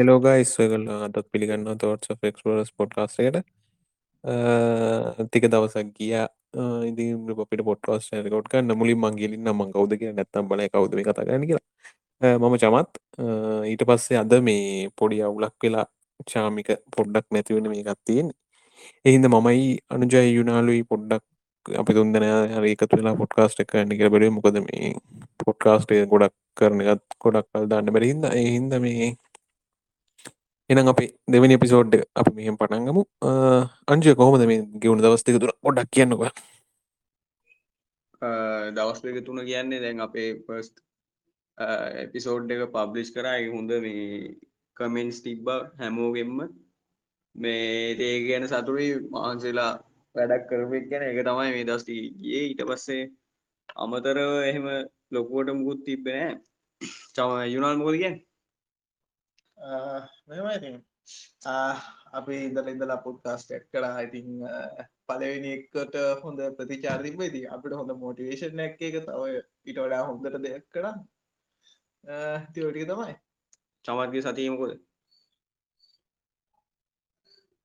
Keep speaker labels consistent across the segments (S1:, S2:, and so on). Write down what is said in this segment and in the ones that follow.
S1: හෙලෝගයිස් කල අතත් පිළිගන්න thought ක්ස්පරස් podcast තික දවසක් ගිය. ඉදි පොපිට පොට්කාස් කොට් කන්න මුලින් මංගේලින් නම කවද කිය නැත්තම් බල කවද කතාගන්න කියලා. මම චමත්. ඊට පස්සේ අද මේ පොඩි අවුලක් වෙලා චාමික පොඩ්ඩක් නැතිවෙන මේ ගත්තියෙන් එහින්ද මමයි අනුජය යුනාලුයි පොඩ්ඩක් අපි තුන්දන හරිකත් වෙලා පොඩ්කාස්ට එක නික බැරේ මොකද මේ පොඩ්කාස්ටේ ගොඩක් කරන එකත් ගොඩක් කල් දාන්න බැරිහිද එහින්ද මේ එනම් අපේ දෙවනි එපිසෝඩ් අප මෙහම පටන්ගමු අංජය කොහොමද මේ ගෙවුණු දවස්තික තුර ගොඩක් කියන්නක
S2: දවස් දෙක තුන කියන්නේ දැන් අපේ පස්ට එපිසෝඩ් එක පබ්ලිෂ් කරයි හොඳ මේ කමෙන්ස් තිබ්බ හැමෝගෙන්ම. මේ ඒ ගැන සතුරයි මහන්සේලා වැඩක් කරපෙක් ගැන. එක තමයි මේ දස්ටි ගිය. ඊට පස්සේ අමතරව එහෙම ලොකුවට මුකුත් තිබ්බෙනෑ චම යුනාල් මොකද ගැන්
S3: මෙමයි අපි ඉදල ඉදලා පොඩ්කාස්ට් කලා ඉතින් පලවෙනි එක්කට හොඳ ප්‍රතිචාර තිබේදී අපිට හොඳ මෝටිවේශන් එක එක තව ඉට වඩා හොඳට දෙයක් කලා තිවටික තමයි.
S2: චමත්ගේ සතියමකොද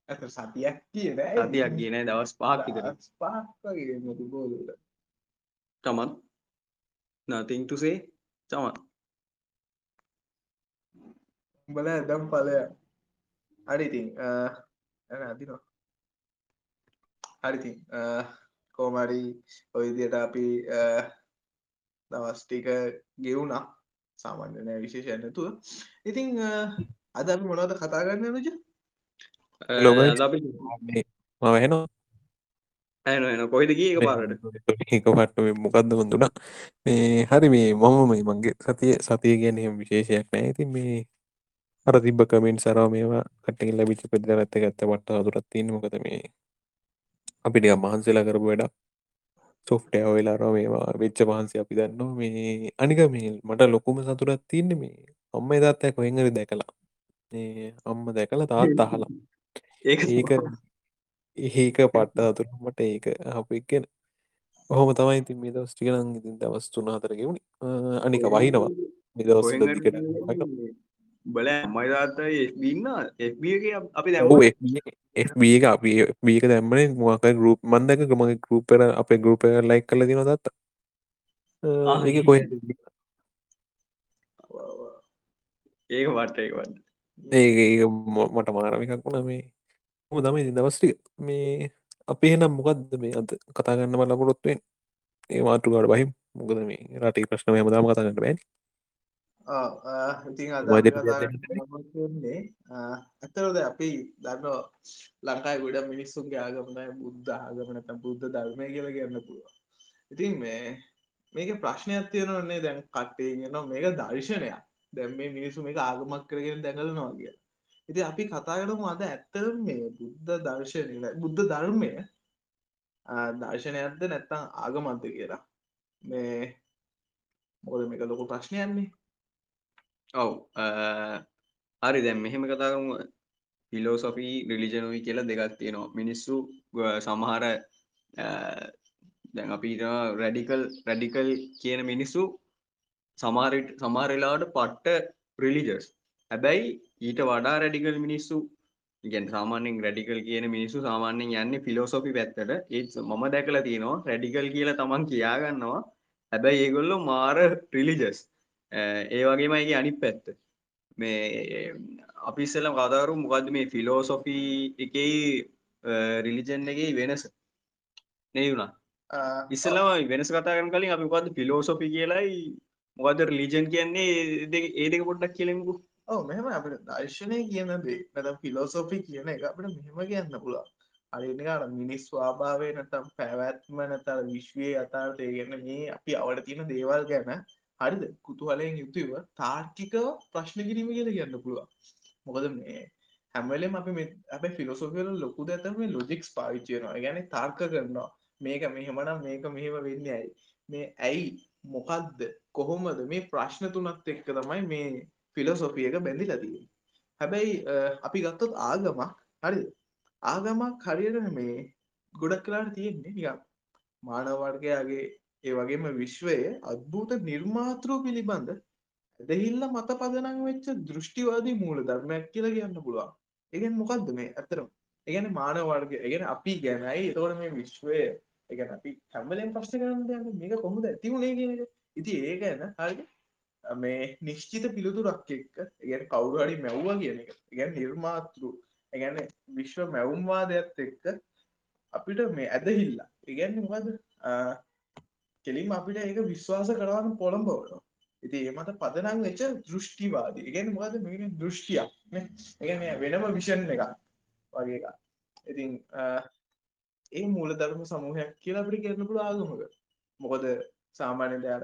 S3: ඇත සතියක් කියන
S2: සතියක් කියන දවස් පහක්තිකර
S3: පහක්ගේ බෝලට
S2: තමත් නතිංතුසේ චමත්
S3: බල දම් පලය ඇන අදිනවා හරිතින් කෝමරි ඔයිදියට අපි දවස්ටික ගෙවුණා. සාමාන්‍යනය විශේෂය නැතුව. ඉතිං අද අපි මොනවද කතා කරන්න නජ
S1: මම හෙනවා.
S2: ඇන එන කොයිද ගිය පාරට?
S1: ඒක පට්ට මොකක්ද වඳුනා මේ හරි මේ මම මේ මගේ සතිය සතිය ගැන විශේෂයක් නෑ. ඇති මේ අර තිබ කමෙන්ට් සරව මේවා කටින් ලැබිච පෙදරත්ත ගත්ත මට අදුරත් තින්න මොකද මේ අපිට මහන්සේලා කරපු වැඩක්. සොෆ්ටය වෙලාරෝ මේවා වෙච්ච මහන්සේ අපි දන්න මේ අනික මේ මට ලොකුම සතුරත් තියන්න මේ අම්ම එදත්තය කොහෙඟරි දැකලා. අම්ම දැකලා තාත් අහලා. ඒක ඒක පට්ට අතුරමට ඒක අප එක්ගෙන ඔහොම තමයි ති මේ දවස් ටිකනන් ඉතින් දවස් තුන හතර ගෙවුණි අනික වහිනවා. නිදවස් දිකට
S2: බල බින්න එබගේ අපි දැ
S1: FB එක අපි බීක දැම්මන මොක ගරුප් මන්දක මගේ ගරුපර අපේ ගරුප ලයික් කල දින දත්ත කොහ
S2: ඒක වට ඒවන්න
S1: ඒ මට මාරමිකක් වුණ මේ. හො තමයි දවස්ටික මේ අපේ නම් මොකක්ද මේ අද කතාගන්න බලපොරොත්තුවෙන් ඒ මාතුකාට බහිම්. මොකද මේ රටේ ප්‍රශ්න හමදාම කතාගන්න බැන්
S3: ඉතින් අදන්නේ ඇතරද අපි දන්න ලංකායි ගොඩ මිනිස්සුන්ගේ ආගමනයි බුද්ධ ආගමනත බුද්ධ ධර්මය කියල ගන්න පුළුව ඉතින් මේ මේක ප්‍රශ්නයක් තියෙනවන්නේ දැන් කට්ටේ ගෙන මේක දර්ශනයක්. දැම් මේ මිනිසු මේක ආගමක් කරගෙන දැඟලනවා කිය ඉති අපි කතා කරමු අද ඇත්තර මේ බුද්ධ දර්ශනය බුද්ධ ධර්මය දර්ශනයක්ද නැත්තං ආගමන්ත කියලා. මේ මොකද මේක ලොකු ප්‍රශ්නයන්නේ
S2: ඔව්. හරි. දැම් මෙහෙම කතාකම පිලෝසොෆී රිලිජනොයි කියලා දෙකක් තියෙනවා. මිනිස්සු සමහර දැන් අපිට රැඩිකල් රැඩිකල් කියන මිනිස්සු සමාරට සමාරලාට පට්ට ප්‍රිලිජස් හැබැයි ඊට වඩා රැඩිකල් මිනිස්සු ගැන් සාමානෙන් රැඩිකල් කියන මිනිස්සු සාමාන්‍යෙන් යන්න ෆිලෝසොපි පැත්තට. ඒත් මම දැකලා තියෙනවා රැඩිකල් කියලා තමන් කියාගන්නවා. හැබැයි ඒගොල්ලො මාර ට්‍රිලිජස් ඒ වගේමයිගේ අනිත් පැත්ත. මේ අපිස්සල කතාරු මොකක්ද මේ ෆිලෝසොෆී එකයි රිලිජන් එකයි වෙනස? නෙයුණා ඉස්සලම වෙනස් කතාගන කලින් අපි මොකක්ද ෆිලෝසොෆි කියලායි මොකද රිලිජන් කියන්නේ? ඒ දෙක පොඩ්ඩක් කියලෙමකු
S3: ඔව මෙහම අපට දර්ශනය කියන දේ නැත ෆිලෝසොෆි කියන එක අපට මෙහෙම කියන්න පුළා අරිනිකාට මිනිස් ස්වාභාවය නැතම් පැවැත්ම නැතර විශ්වය අතාරට ඒගන්න මේ අපි අවට තියෙන දේවල් ගැන හරිද? කුතුහලයෙන් යුතුව තාර්කිකව ප්‍රශ්න කිරීම කියල කියන්න පුළුව මොකද මේ හැමලෙම අපි අප ෆිලොසොෆියල ලොකු ඇතම ලොජික්ස් පාවිච්චයනවා ගැන තර්ක කරනවා. මේක මෙහෙමනම් මේක මෙහෙම වෙන්න ඇයි? මේ ඇයි? මොකක්ද කොහොමද? මේ ප්‍රශ්න තුනත් එක්ක තමයි මේ ෆිලොසොෆිය එක බැඳි ලතිය හැබැයි අපි ගත්තොත් ආගමක් හරි ආගමක් හරියට මේ ගොඩක් කලාට තියෙන්නේ නිකම් මානවර්ගයාගේ ඒ වගේම විශ්වය අත්භූත නිර්මාතෘ පිළිබඳ ඇදහිල්ල මත පදනං වෙච්ච දෘෂ්ටිවාදී මූල ධර්මයක් කියලා කියන්න පුළුවන්. ඒගෙන් මොකක්ද මේ ඇතරම් ඒගැන මාන වර්ග ඒගෙන අපි ගැනයි. එතවට මේ විශ්වය ඒගැන අපි හැමලෙන් ප්‍රශ්න කරන්න යන්න මේක කොහොමද ඇතිවුණේ කියන එක. ඉති ඒ ගැන හරි මේ නිශ්චිත පිළිතුරක් එක්ක ඒගැන කවුරුහරි මැව්වා කියන එක. ගැන නිර්මාතෘ. ඒගැන විශ්ව මැවුම්වාදයක්ත් එක්ක අපිට මේ ඇදහිල්ලා. ඒගැන්න මොකද කෙලින් අපිට ඒක විශ්වාස කරන්න පොළඹවනවා ඉති ඒ මත පදනං වෙච්ච දෘෂ්ටිවාදී. ඉගෙන මොකද මේ දෘෂ්ටියක් එක වෙනම විෂන් එක වගේ එක ඉතින් ඒ මූල ධර්ම සමූහයක් කියලා අපිට කියන්න පුළුවන් ආගමක. මොකද සාමාන්‍ය දයාර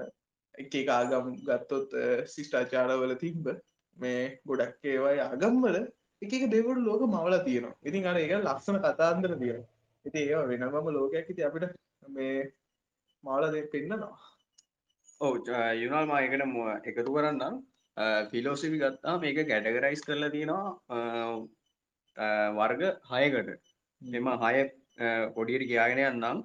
S3: එක එක ආගම් ගත්තොත් ශිෂ්ටාචාරවල තිබ්බ මේ ගොඩක් ඒවයි ආගම්වල එක එක දෙවරු ලෝක මවල තියෙනවා. ඉතින් අර එක ලක්ෂණ කතාන්දර තියෙන ඉති ඒ වෙනමම ලෝකයක්. ඉති අපිට මේ මාල දෙ පෙන්න්නනවා
S2: ඔව යුනල් මායකට එකතු කරන්නම්. ෆිලෝසිවි ගත්තා මේක කැටගරයිස් කරලා තියෙනවා වර්ග හයකට. මෙම හය පොඩියට කියගෙන යන්නම්.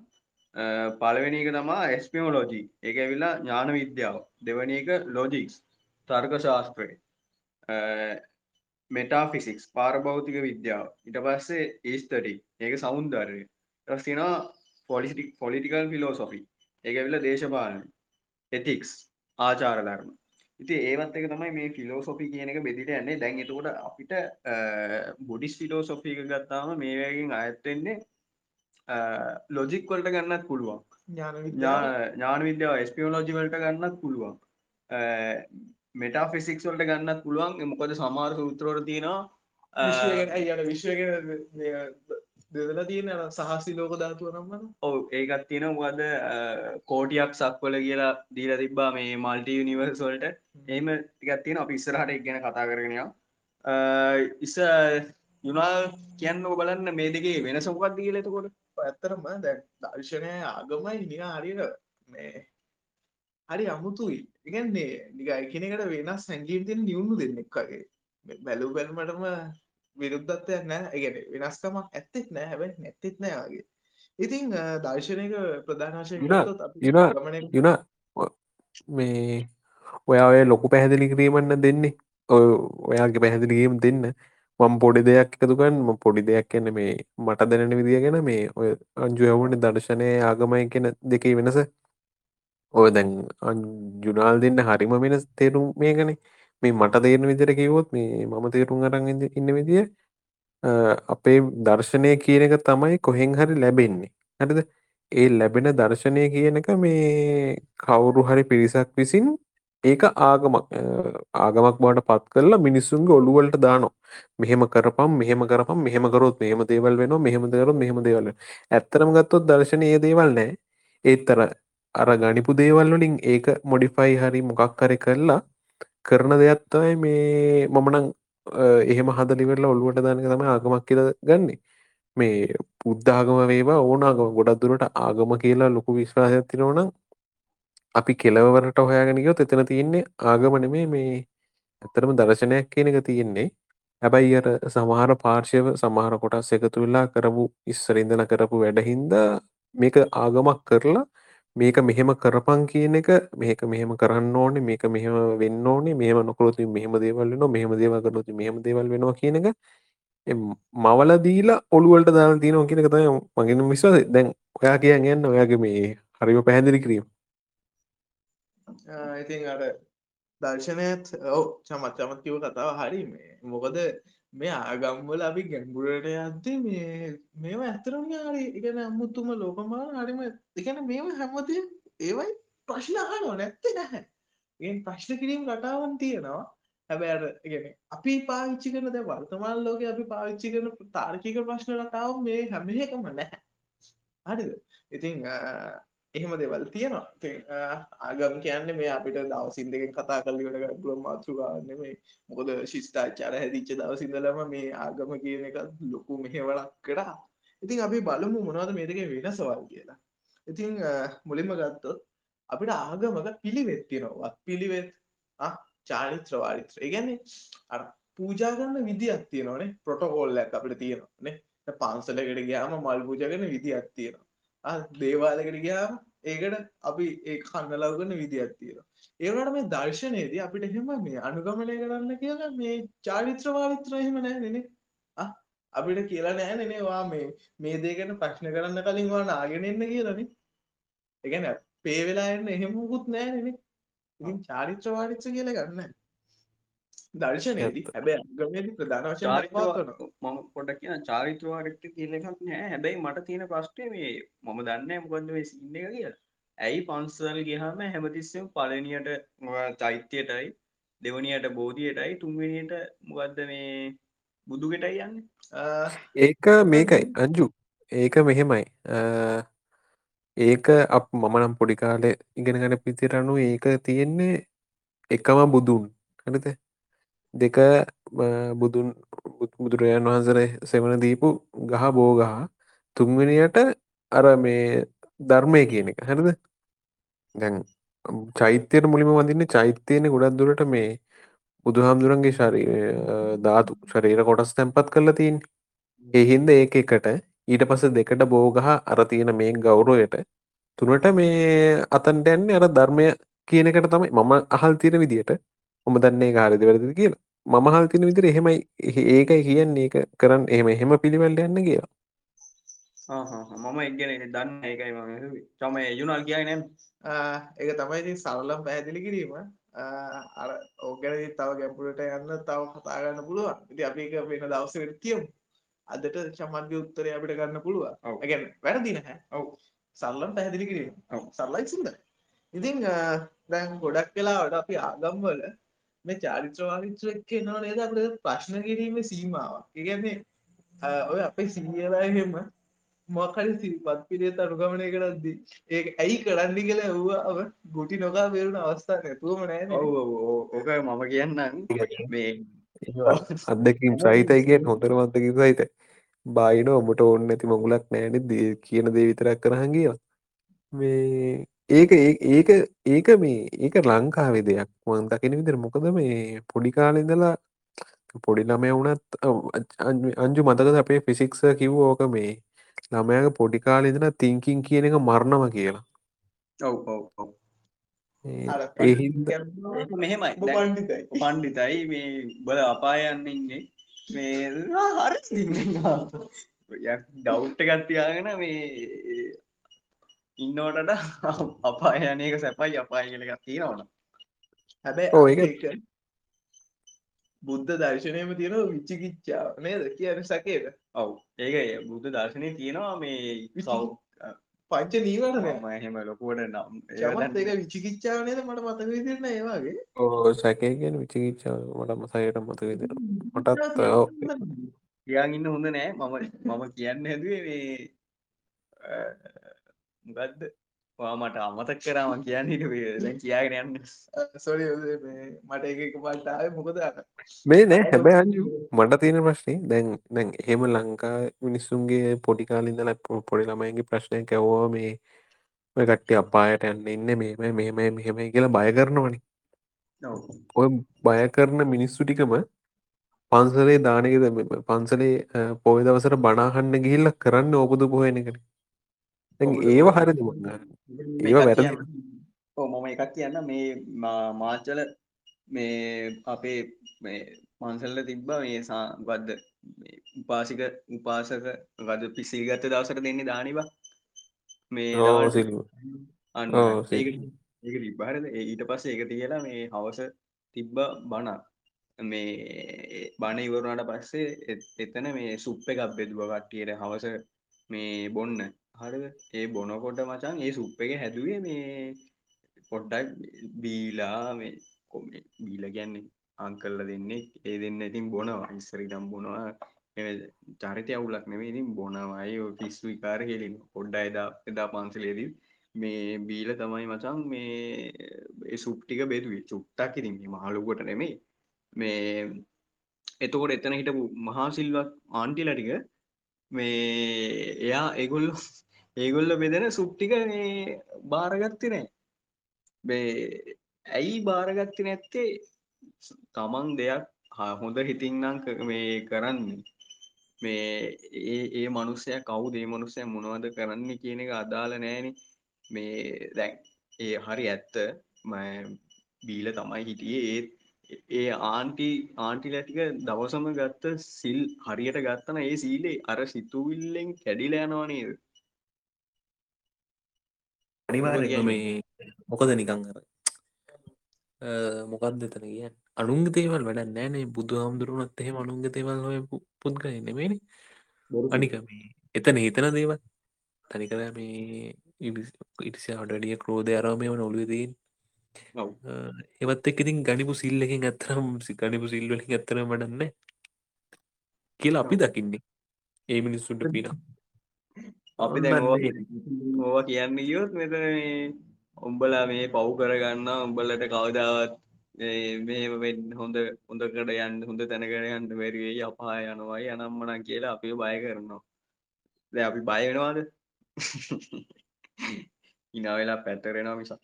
S2: පළවෙනි එක තමා එස්පියෝලෝජී එක ඇවිල්ලා ඥාන විද්‍යාව. දෙවනි එක ලෝජික්ස් තර්ක ශාස්ත්‍රය. මෙටා ෆිසික්ස් පාරභෞතික විද්‍යාව. ඉට පස්සේ ඒස්තටි ඒක සෞන්දර්ය රස්තිනා පොලිටික් පොලිටිකල් ෆිලෝසොෆි එක ඇවිල්ල දේශපාලන එතික්ස් ආචාර ධර්ම. ඉති ඒවත් එක තමයි මේ ෆිලෝසොෆි කියන එක බෙදිට යන්නේ. දැන් එතකොට අපිට බුඩිස් ෆිලෝසොෆික ගත්තාම මේවැගෙන් අයත්වෙන්නේ ලොජික් වලට ගන්නත් පුළුවන්. ඥාන විද්‍යාව. ස්පියෝලෝජි වලට ගන්නත් පුළුවන්. මෙටා ෆිසික්ස් වලට ගන්නත් පුළුවන්. මොකද සමාර සූත්‍රෝට තියෙනවා
S3: විශ්ව දෙදලා තියෙන සහසි ලෝක ධාතුව නම්මන
S2: ඔව ඒකත් තියෙන මොකද කෝටියක් සක්වල කියලා දීල තිබ්බා මේ මල්ටි යනිවර්සල්ට එම ටිකත් තියෙන අප ඉස්සරහට එක් ගැන කතා කරගෙනවා ඉස යුනාල් කියන්න බලන්න මේ දෙකේ වෙන සොකත් දීලෙතකොට
S3: ඇත්තරම දැ දර්ශනය ආගමයි නික හරිර මේ හරි අමුතුයි. ඉගන්නේ නික එකනෙකට වෙනස් හැඟීම් තින නියුණු දෙන්නෙක් වගේ. බැලූ බැල්මටම විරුද්ධත්වයක් නෑ. ඉගෙන වෙනස්කමක් ඇත්තෙත් නෑ. හැබැ නැත්තෙත් නෑ වගේ. ඉතිං දර්ශනයක ප්‍රධානශය
S1: යුන මේ ඔයා ලොකු පැහැදිලි කිරීමන්න දෙන්නේ. ඔයාගේ පැහැදිලිගීම දෙන්න. මම් පොඩි දෙයක් එකතුකන් පොඩි දෙයක් කියන්න මේ මට දැනෙන විදිිය ගැන මේ ඔය අංජුවවට දර්ශනය ආගමය කියෙන දෙකේ වෙනස. ඔය දැන් අජුනාල් දෙන්න හරිම වෙනස් තේරුම් මේ ගැනේ මේ මට තේරෙන විදිහට කිව්වොත් මේ මම තේරුම් අරන් ඉන්න විදිය අපේ දර්ශනය කියන එක තමයි කොහෙන් හරි ලැබෙන්නේ. හරිද? ඒ ලැබෙන දර්ශනය කියන එක මේ කවුරු හරි පිරිසක් විසින් ඒක ආගමක් ආගමක් බවට පත් කරලා මිනිස්සුන්ගේ ඔළුව වලට දානවා. මෙහෙම කරපම් මෙහෙම කරපම් මෙහෙම කරොත් මෙහෙම දේවල් වෙනවා මෙහෙම කරොත් මෙහෙම දේවල් වෙනවා. ඇත්තටම ගත්තොත් දර්ශනීය දේවල් නැහැ. ඒතර අර ගනිපු දේවල් වලින් ඒක මොඩිෆයි හරි මොකක් හරි කරලා කරන දෙයක් තමයි මේ මමනං එහෙම හදලිවෙල්ල ඔල්ලුවට දානක තම ආගමක් කියල ගන්නේ. මේ පුද්ධාගම වේවා ඕනාගම ගොඩක් දුරට ආගම කියලා ලොකු විශ්වාසයක් තිනවනම් අපි කෙලවරට හොයාගෙනයොත් එතන තියෙන්නේ ආගමනමේ මේ ඇතරම දර්ශනයක් කියන එක තියෙන්නේ. හැබැයි අර සමහර පාර්ශව සමහර කොටස් එකතු වෙලා කරපු ඉස්සරින්දන කරපු වැඩහින්ද මේක ආගමක් කරලා මේක මෙහෙම කරපං කියන එක මේක මෙහෙම කරන්න ඕනේ මේක මෙහෙම වෙන්න ඕනේ මෙහෙම නොකරොත් මෙහෙම දේවල් වෙනවා මෙහෙම දේවල් කරොත් මෙහෙම දේවල් වෙනවා කියන එක. මවල දීලා ඔළුවලට දාලා තියෙනවා කියන එක තමයි මගේ විශ්වාසය. දැන් ඔයා කියන් යන්න ඔයාගේ මේ හරිම පැහැදිලි කිරීම.
S3: ඉතින් අර දර්ශනයත් ඔව් චමත් චමත් කිව්ව කතාව හරි මේ. මොකද මේ ආගම්වල අපි ගැඹුරට යද්දි මේ මේව ඇතරම හරි එකන අම්මුතුම ලෝකමාන හරිම එකන මේම හැමතිය ඒවයි ප්‍රශ්න අහනෝ නැත්තේ නැහැ. ඒ ප්‍රශ්න කිරීම රටාවන් තියෙනවා. හැබැට ඉගෙන අපි පාවිච්චි කරන දැ වර්තමාන ලෝක අපි පාවිච්චි කරන තාර්කික ප්‍රශ්න රටාව මේ හැම එකම නැහැ. හරිද? ඉතිං එහෙම දෙවල් තියෙනවා. ආගම් කියන්න මේ අපිට දවසින් දෙක කතා කල්ලිවට ගුල මාතෘගන්න මේ මොකද ශිෂ්ඨාචාර හැදිච්ච දවසිදලම මේ ආගම කියන එක ලොකු මෙහෙවලක් කරා. ඉතින් අපි බලමු මොනවද මේ දෙක වෙනසවල් කියලා. ඉතිං මුලින්ම ගත්තොත් අපිට ආගමක පිළිවෙත් තියෙනවා. පිළිවෙත් චාරිත්‍ර වාරිත්‍ර. ඉගැන්නේ අර පූජා කරන්න විදියක් තියෙනවනේ. ප්‍රොටෝකෝල්ලක් අපිට තියෙනවානේ පන්සලකට ගයාම මල් පූජ කරන විදියක් තියෙනවා. දේවාලකට ගයාම ඒකට අපි ඒ කන්න ලවගන්න විදිහක් තියෙනවා. ඒවට මේ දර්ශනයේදී අපිට එහෙම මේ අනුගමනය කරන්න කියලා මේ චාරිත්‍ර වාරිත්‍ර එහෙම නැහැ නේ. ආ අපිට කියලා නැහැ නේ වා මේ මේ දේ ගැන ප්‍රශ්න කරන්න කලින් වා නාගෙන එන්න කියලානේ ඒ කියන්නේ පේ වෙලා එන්න එහෙම මොකුත් නැහැ නේ. ඉතින් චාරිත්‍ර වාරිත්‍ර කියලා ගන්න. දර්ශනයේදී හැබැයි අනුගමනයේදී ප්‍රධාන වශයෙන්
S2: මම පොඩ්ඩක් කියන චාරිත්‍ර වාරිත්‍ර කියලා එකක් නෑ. හැබැයි මට තියෙන ප්‍රශ්නේ මේ මම දන්නේ නැහැ මොකද්ද මේ සීන් එක කියලා. ඇයි පන්සල් ගියහම හැමතිස්සෙම පළවෙනියට චෛත්‍යයටයි දෙවනියට බෝධියටයි තුන්වෙනියට මොකද්ද මේ බුදුගෙටයි යන්නේ?
S1: ඒක මේකයි. අංජු ඒක මෙහෙමයි. ඒක අප මම නම් පොඩි කාලේ ඉගෙන ගන්න පිතිරනු ඒක තියෙන්නේ එකම බුදුන්. හරිද දෙක බුදුන් බුදුරජාණන් වහන්සර සෙවන දීපු ගහ බෝගහ තුන්වෙනියට අර මේ ධර්මය කියන එක. හරිද? දැන් චෛත්‍යයට මුලිම වඳන්න චෛත්‍යයන ගොඩක් දුරට මේ බුදු හාමුදුරන්ගේ ශරී ධාතු ශරීර කොටස් තැන්පත් කරලා තින් එහින්ද ඒක එකට ඊට පස දෙකට බෝගහ අර තියෙන මේ ගෞරෝයට තුනට මේ අතන්ට ඇන්නේ අර ධර්මය කියනකට තමයි. මම අහල් තියෙන විදියට. ඔම දන්නේ ගාරදි වැරදි කියලා. මම හල් තින විදිර එහෙමයි. ඒකයි කියන්නේ. ඒක කරන්න එහෙම එහෙම පිළිවල්ල යන්න කියලා.
S2: මම එක්ගෙන දන්න ඒකයි ම චම යුනල් කියයි නම්
S3: ඒක තමයි ඉතින් සරලම් පැහැදිලි කිරීම. අර ඕගැන තව ගැපුරට යන්න තව කතාගන්න පුළුවන්. ඉති අපි එක වෙන දවසට තියමු අදට චමන්ග උත්තරය අපිට ගන්න පුළුවන්. ඇගැන වැරදි නැහැ. ඔවු. සල්ලම් පැහැදිලි කිරීම. සරලයි සුන්ද ඉතින් දැන් ගොඩක් වෙලාවට අපි ආගම්වල මේ චාරිත්‍රවාරිත්‍ර එක්ක එනවා නේද අපිට ප්‍රශ්න කිරීමේ සීමාවක්. ඒ කියන්නේ ඔය අපේ සීනියලා එහෙම මොකක් හරි සිල්පත් පිළිවෙත අනුගමනය කරද්දී ඒක ඇයි කරන්න කියලා ඇහුවාම ගුටි නොකා බේරුණ අවස්ථා නැතුවම නෑනේ.
S2: ඔව් ඔව් ඕක මම කියන්නම් මේ
S1: අත්දැකීම් සහිතයි කියන හොඳටම අත්දැකීම් සහිතයි. බායින ඔබට ඕන්න නැති මඟුලක් නෑනේ කියන දේ විතරක් කරහන් ගියා. මේ ඒක ඒක ඒක මේ ඒක ලංකාවේ දෙයක්. මං දකින විදිර මොකද මේ පොඩි කාලෙදලා පොඩි ළමය වුණත් අංජු මතකද අපේ ෆිසික්ස කිව් ඕක මේ ළමයාගේ පොඩි කාලෙදන තිංකින් කියන එක මරණම කියලා.
S2: ඔව් ඔව් ඔව්.
S3: මෙහෙමයි.
S2: පණ්ඩිතයි. මේ බල අපායන්න ඉන්නේ. මේ හරි. ඩව්ට ගත්තියාගෙන මේ ඉන්නෝටට අපායනක සැපයි අපාය කියලක් තියෙනවන.
S3: හැබැයි බුද්ධ දර්ශනයම තියෙන විච්චිකිච්චාව නේද? කියන සකේද?
S2: ඔව්. ඒක බුද්ධ දර්ශනය තියෙනවා මේ සව්
S3: පංච නීවරණය.
S2: මහෙම ලොකුවට නම්
S3: ඒක විචිකිච්චාව නේද? මට මතක විදිරන ඒවාගේ
S1: ඕ සැකේගෙන විචිකිච්චාව මට මසයට මතක විදිර මටත්
S2: කියන් ඉන්න හොඳ නෑ. මම මම කියන්න හැදුවේ මේ මොකක්ද වා මට අමතක් කරාම කියන්න හිට දැන් කියාගෙන යන්න.
S3: සොරි මට එක පටාව මොකද
S1: මේ නෑ හැබැ අංජු මට තියෙන ප්‍රශ්නේ දැන් දැන් එහෙම ලංකා මිනිස්සුන්ගේ පොඩිකාලින්දල පොඩි ළමයිගේ ප්‍රශ්නය කැවෝ මේ ඔය කට්ටි අපායට යන්න ඉන්න මේම මෙහෙම මෙහෙමයි කියලා බය කරනවනි. ඔය බය කරන මිනිස්සු ටිකම පන්සලේ දානකද පන්සලේ පොය දවසට බනාහන්න ගිහිල්ල කරන්න ඕපුදු පොහයනකට ඒව හරිදි ඒව වැරදි
S2: මම එකක් කියන්න. මේ මාචල මේ අපේ මේ මන්සල්ල තිබ්බ මේ සාගද්ද උපාසික උපාසක ගද පිසිල් ගත්ත දවසට දෙන්නේ දානිවා මේ අන්න. ඒක තිබ්බහරද ඊට පස්සේ ඒක තියලා මේ හවස තිබ්බ බණ. මේ බණ ඉවරුණට පස්සේ එතන මේ සුප්ප එකක් බෙදුව කට්ටියට හවස මේ බොන්න හරිද ඒ බොනකොට මචන් ඒ සුප් එක හැදුවේ මේ පොඩ්ඩක් බීලා මේ කොම බීල ගැන්නේ අංකල්ල දෙන්නේ. ඒ දෙන්න ඉතින් බොනවා. ඉස්සරිටම් බොනවා. චරිතය අවුලක් නෙමේ ඉතින් බොනවයි පිස්සු විකාර හෙලින් පොඩ්ඩ එදා එදා පන්සලේදී මේ බීල තමයි මචන් මේ සුප්ටික බෙදුවේ. චුට්ටක් ඉතින් මහලුකොට නෙමේ මේ එතකොට එතන හිටපු මහා සිල්වත් ආන්ටිල ටික මේ එයා ඒගොල්ලො ඒගොල්ල බෙදෙන සුප්ටික මේ බාරගත්ති නෑ. බේ ඇයි බාරගත්ති නැත්තේ? තමන් දෙයක් හොඳ හිතින්නම් මේ කරන්නේ. මේ ඒ ඒ මනුස්සය කවු දේ මනුස්සය මොනවද කරන්න කියන එක අදාළ නෑන. මේ දැන් ඒ හරි ඇත්ත. බීල තමයි හිටියේ. ඒත් ඒ ආන්ටි ආන්ටිල ටික දවසම ගත්ත සිල් හරියට ගත්තන ඒ සීලේ අර සිතුවිල්ලෙන් කැඩිලා යනවා නේද?
S1: අනිවාර්යයෙන්ම මේ මොකද නිකං අර මොකක්ද එතන කිය අනුන්ග තේවල් වැඩ නෑනේ බුදු හාමුදුරුවනත් එහෙම අනුන්ග තේවල් හොය පුද්ගල නෙමේන අනික මේ එතන හිතන දේවල්. තනිකර මේ ඉටිසියාට වැඩිය ක්‍රෝධය අරමය වන
S2: ඔව්.
S1: එවත් එක් ඉතින් ගනිපු සිල්ලකින් ඇත්තරම් ගනිපු සිල්වලින් ඇත්තර වඩන්න කියලා අපි දකින්නේ. ඒ මිනිස්සුන්ට පින
S2: අපි දැන් ඕවා කියන්න ගියොත් මෙතන මේ උඹලා මේ පව් කරගන්න උඹලට කවදාවත් මේ මෙහෙම වෙන්න හොඳ හොඳකට යන්න හොඳ තැනකට යන්න බැරි වෙයි අපාය යනවායි අනම්මනම් කියලා අපිව බය කරනවා. දැන් අපි බය වෙනවද? hina වෙලා පැතරෙනවා මිසක්.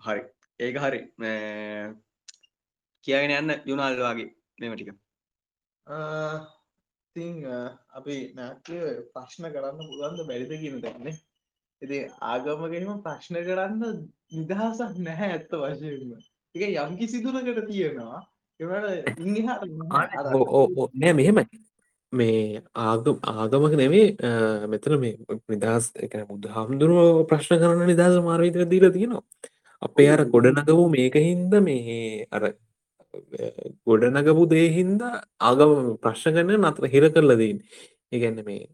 S2: හරි. ඒක හරි. මේ කියගෙන යන්න යුනාල් වගේ. මෙම ටික
S3: තිං අපි නැත්‍ය ප්‍රශ්න කරන්න පුළන්ද බැරිද කියන දැන්නේ ඉති ආගමගෙනම ප්‍රශ්න කරන්න නිදහසක් නැහැ ඇත්ත වශයෙන්ම. එක යම්කි සිදුනකට තියෙනවා. එවට ඉහට
S1: නෑ මෙහෙමයි. මේ ආගම ආගමක නෙවේ මෙතන මේ නිදහස් එක බුදු හාමුදුරුව ප්‍රශ්න කරන්න නිදහස මාර්විතර දීල තියෙනවා. අපේ අර ගොඩනග වූ මේක හින්ද මේ අර ගොඩනගපු දේහින්ද ආගම ප්‍රශ්න කරන නතර හිර කරලදීන් ඒගැන්න මේ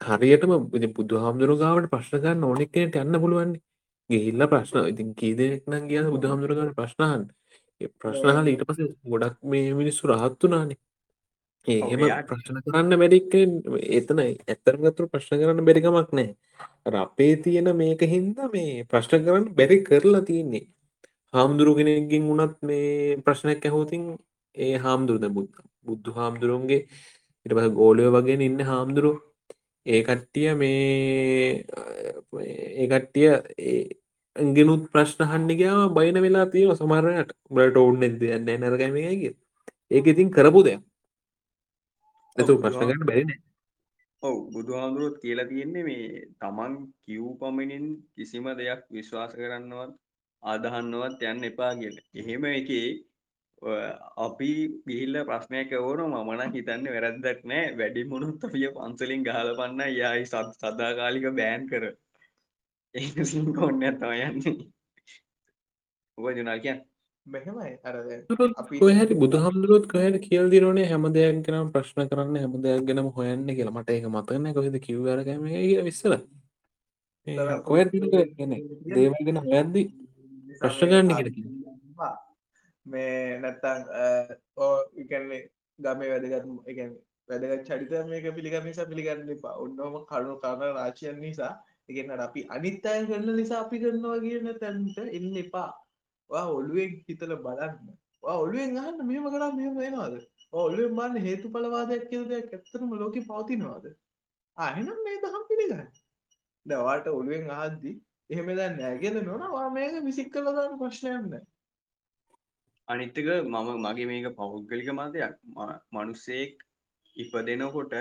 S1: හරියටම බුදු හාමුදුරු ගාවට ප්‍රශ්නගන්න ඕනෙක්කනට යන්න පුළුවන්නේ. ගිහිල්ල ප්‍රශ්න ඉතින් කීදෙක්නම් කිය බුදු හාමුදුරගන්න ප්‍රශ්නහන් ප්‍රශ්නහල ඊට පස ගොඩක් මේ මිනිස්සු රහත්තුනානේ එහෙම ප්‍රශ්න කරන්න බැරික්ක එතන ඇත්තරගතුර ප්‍රශ්න කරන්න බැරිකමක් නෑ අපේ තියෙන මේක හින්ද මේ ප්‍රශ්න කරන්න බැරි කරලා තියන්නේ හාමුදුරු කෙනෙක්ගින් වුණත් මේ ප්‍රශ්නයක් ඇහෝතින් ඒ හාමුදුරුද බුද්ධ බුද්ධ හාමුදුරුවන්ගේ ඉට පස ගෝලය වගේ ඉන්න හාමුදුරුව ඒ කට්ටිය මේ ඒකට්ටිය ගෙනුත් ප්‍රශ්නහන්නිගාව බයින වෙලා තිය සමරයට බට ඔවුන් එද යන්න නරගමගේ ඒක ඉතින් කරපු දෙයක්. ඇතු ප්‍රශ්නකට බැරින
S2: ඔව් බුදුහාමුදුරුවොත් කියලා තියෙන්නේ මේ තමන් කිව් පමණින් කිසිම දෙයක් විශ්වාස කරන්නවත් ආදහන්නවත් යන්න එපා කියල. එහෙම එකේ අපි ගිහිල්ල ප්‍රශ්නයක් ඕන මමන හිතන්න වැරැද්දක් නෑ. වැඩි මුණුත් අපිය පන්සලින් ගහල පන්න යයි සත් සදාකාලික බෑන් කර. ඒ කොන්න ඇතම යන්නේ. ඔබ ජුනාල් කියන්න?
S3: මෙහෙමයි. අර
S1: කොහැට බුදුහම්දුරුවත් කොහට කියල් දිරනේ හැම දෙයක් ගෙනම් ප්‍රශ්න කරන්න හැම දෙයක් ගෙනම හොයන්න කියලා. මට එක මතන්න කොහෙද කිව්වරගම විස්සල කොය දේවල් ගෙන හොයද්දි ප්‍රශ්නගන්න කිය
S3: මේ නැත්තං ඕ ඉකන්නේ ගමේ වැදගත් එක වැදගත් චරිත මේක පිළිගම නිසා පිළිගන්න එපා. ඔන්නෝම කරුණු කරන රාශයන් නිසා. එකන්නට අපි අනිත් අය කරන නිසා අපි කරනවා කියන තැන්ට එන්න එපා. ඔළුවෙන් හිතල බලන්න. ඔළුවෙන් අහන්න මෙම කරා මෙම වෙනවාද? ඔල්ලුවෙන් බන්න හේතු පලවාදයක් කියල දෙයක් ඇත්තරම ලෝක පවතිනවාද? අහෙනම් මේ දහම් පිළිගන්න. දවාට ඔළුවෙන් ආද්දි එහෙම දැන් නෑගෙන නොනවා මේක විසික් කලදාන්න ප්‍රශ්නයන්න
S2: අනිත්තක මම මගේ මේක පෞද්ගලික මතයක්. මනුස්සෙක් ඉප දෙනකොට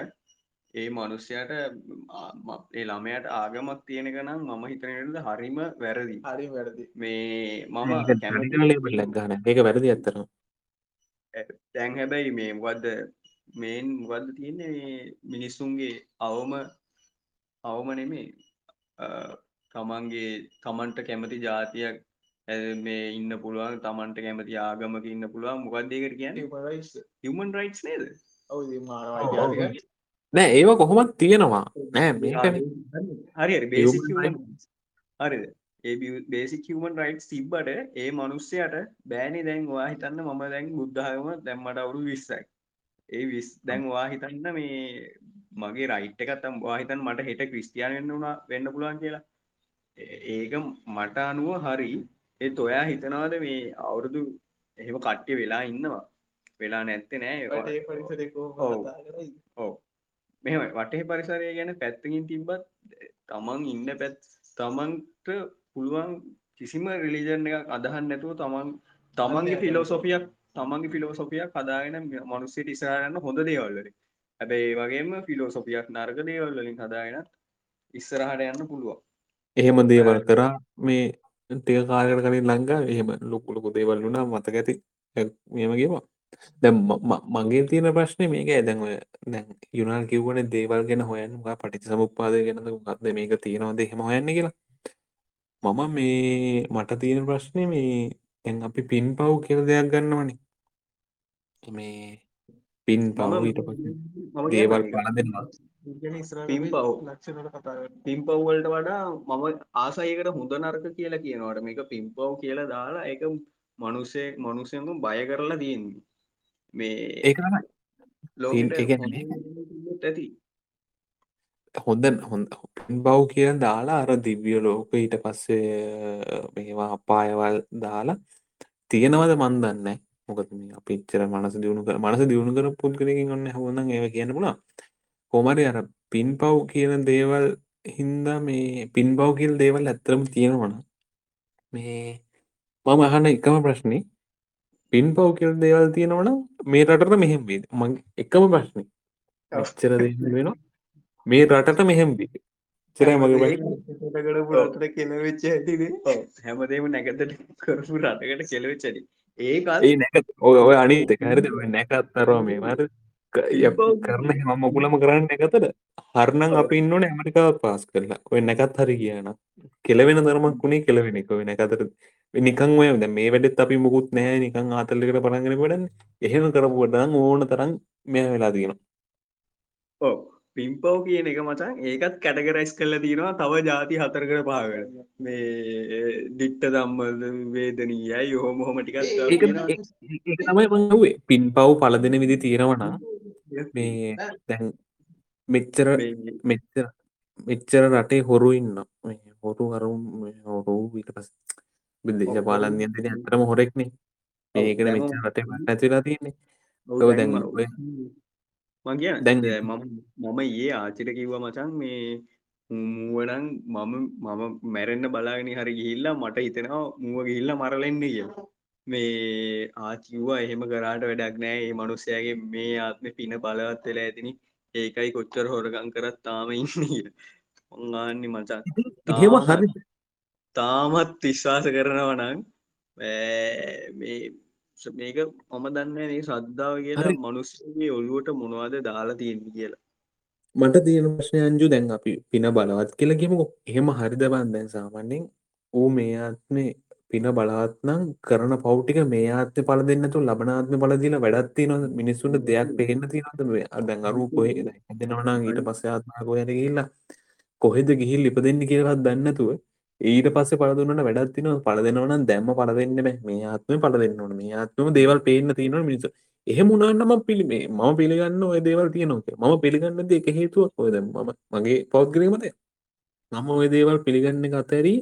S2: ඒ මනුස්්‍යයට ඒ ළමයට ආගමක් තියෙනක නම් මම හිතනට හරිම වැරදි.
S3: හරි වැරදි.
S2: මේ මම
S1: ලගන්න ඒක වැරදි ඇත්තරම්
S2: තැන් හැබැයි මේ වද මේන් වද තියන්නේ? මිනිස්සුන්ගේ අවම අවම නෙමේ තමන්ගේ තමන්ට කැමති ජාතියක් මේ ඉන්න පුළුවන් තමන්ට කැමති ආගමක ඉන්න පුළුවන්. මොකක්දේකට කියන්න? හමන් රයිට් නේද?
S3: ඔවු
S1: නෑ ඒව කොහොමත් තියෙනවා. නෑ මේක
S2: හරි හරිද? ඒ බේසික් හමන් රයිට් තිබ්බට ඒ මනුස්සයට බෑනි දැන් වා හිතන්න මම දැන් බුද්ධහම දැම්මට අවුරු විස්සයි. ඒ විස් දැන් වා හිතන්න මේ මගේ රයිට් එකත්තම් වාහිතන් මට හෙට ක්‍රිස්තියාන වෙන්න වුණා වෙන්න පුළුවන් කියලා ඒක මට අනුව හරි. ඒ ඔයා හිතනවාද මේ අවුරුදු එහෙම කට්ටිය වෙලා ඉන්නවා? වෙලා නැත්තේ නෑ ඕ මෙම වටේ පරිසරය ගැන පැත්තකින් තිබ්බත් තමන් ඉන්න පැත් තමන්ට පුළුවන් කිසිම රිලිජන් එකක් අදහන් නැතුව තමන් තමන්ගේ ෆිලෝසොෆියක් තමන්ගේ ෆිලෝසොෆියක් කදාගෙන මනුස්සට ඉස්සරන්න හොඳ දේවල්ලට හැබැයි වගේම ෆිලෝසොෆියක් නර්ග දේවල්ලින් හදාගෙනත් ඉස්සරහට යන්න පුළුවන්
S1: එහෙම දේවල් කරා මේ ටික කාලකට කලින් ලංකා එහෙම ලොකු ලොකු දේවල් වුණා මතක ඇති. මෙම කියවා දැ මගේ තියෙන ප්‍රශ්නය මේක ඇදැන් ඔය දැන් යුනාල් කිව්වන දේවල් ගෙන හොයන් පටි සමුපාද ගෙනද ගත්ද මේක තියෙනවද හෙම හොයන්න කියලා. මම මේ මට තියෙන ප්‍රශ්නය මේ ඇන් අපි පින් පව් කියල දෙයක් ගන්නවනේ. මේ පින් පවීට පස දේවල් පල දෙන්නවා
S2: පින් පව්.
S3: ලක්ෂණට කතා
S2: පිම්පව්වලට වඩා මම ආසයකට හොඳ නරක කියලා කියනවට මේක පිම්පව් කියලා දාලා එක මනුසේ මනුසයම බය කරලා තියෙන්නේ. මේ
S1: ඒකම
S2: ලෝකෙට
S1: ඒ කියන්නේ
S2: ඇති.
S1: හොඳ හොඳ පින් බව් කියන දාලා අර දිව්‍ය ලෝක ඊට පස්සේ මේවා අපායවල් දාලා තියෙනවද මන් දන්න මොකද මේ අපිච්චර මනස දියුණු කර මනස දියුණු කර පුද්ගලකින් ඔන්න හොඳන් ඒ කියන්න පුණා කොමරි අර පින් පව් කියන දේවල් හින්දා මේ පින් බව් කියල් දේවල් ඇත්තරම තියෙනවන මේ මම අහන එකම ප්‍රශ්නය පින් පව් කියල් දේවල් තියෙනවන මේ රටට මෙහෙම වේද? මගේ එකම ප්‍රශ්නය මෙච්චර දේ වෙනවා මේ රටට මෙහෙම දී චරයි මගේ
S3: කෙනවෙච්ච ඇතිනේ
S2: හැමදේම නැගතට කරපු රටකට කෙලවෙච්චඩි
S1: ඒ නැක ඔය අනිත හරිද? නැකත්තරවා මේ මර කරන මම මුකුලම කරන්න එකතට හරණං අපි ඉන්නවන ඇමරිකාව පාස් කරලා. ඔය නැකත් හරි කියන කෙලවෙන දරමක් වුණේ කෙලවෙන එක. වෙන එකතර නිකන් ඔය දැන් මේ වැඩෙත් අපි මුකුත් නැහැ. නිකන් ආතල්ලකට පටන්ගෙන වැඩන්න. එහෙම කරපුවටනම් ඕන තරම් මෙය වෙලා තියෙනවා.
S2: ඕ පිම්පව් කියන එක මචන් ඒකත් කැටගරයිස් කල්ල තියෙනවා තව ජාති හතරකට පාගට මේ දිට්ට දම්මද වේදනීයයි යොහොම හොම
S1: ඒක තමයි මගේ පින් පව් පල දෙන විදි තියෙනවනා මේ දැන් මෙච්චර මෙච්චර මෙච්චර රටේ හොරු ඉන්න හොරු අරුම් හොරු ඊට පස් දේශපාලන්ය දෙන ඇතරම හොරෙක්නේ. ඒකන මෙච්චර රටේ නැතිලා තියන්නේ. ඔය දැන් ඔය
S2: මගිය
S1: දැන්
S2: මම මම ඒ ආචිට කිව්ව මචන් මේ මුවනං මම මම මැරෙන්න්න බලාගෙන හරි ගිහිල්ලා මට හිතෙනවා මුව ගිහිල්ල මරලෙන්න කිය මේ ආචිව්වා එහෙම කරාට වැඩක් නෑ ඒ මනුස්සයගේ මේ ආත්ම පින බලවත් වෙලා ඇතිනි ඒකයි කොච්චර හොරගං කරත් තාම ඉන්න ඔංගාන්නි මචන්
S1: හරි
S2: තාමත් විශ්වාස කරනවනං මේ මේක මම දන්න මේ ශ්‍රද්ධාව කියලා
S1: හරි.
S2: මනුස්සගේ ඔළුවට මොනවාද දාලා තියෙන්නේ කියලා.
S1: මට තියෙන ප්‍රශ්නය අංජු දැන් අපි පින බලවත් කියලා ගෙමු එහෙම හරිද බන් දැන් සාමන්‍යෙන් ඌ මේ ආත්මේ පින බලවත්නම් කරන පෞටික මේ ආත්ම පල දෙන්නතු ලබනාත්ම පලදිල වැඩත්ති නො මිනිස්සුන්ට දෙයක් පෙහෙන්න තිනද දැන් අරු කොහ දෙනවනම් ඊට පස්ස ආත්මකෝ යන ගිල්ලා කොහෙද ගිහිල් ලිප දෙන්න කියලත් දන්නතුව ඊට පස්ස පලදුන්නට වැඩත්තින පල දෙනවන දැම්ම පල දෙන්න බෑ මේ ආත්ම පල දෙන්න ඕන. මේ ආත්ම දේවල් පේන්න තියෙන මිනිස එහෙම උනාන්නම පිළිමේ මම පිළිගන්න ඔය දේවල් තියනොක මම පිළිගන්න දෙක හේතුවක්. ඔයද මම මගේ පෞද්ගරීමත මම ඔය දේවල් පිළිගන්න අතැරී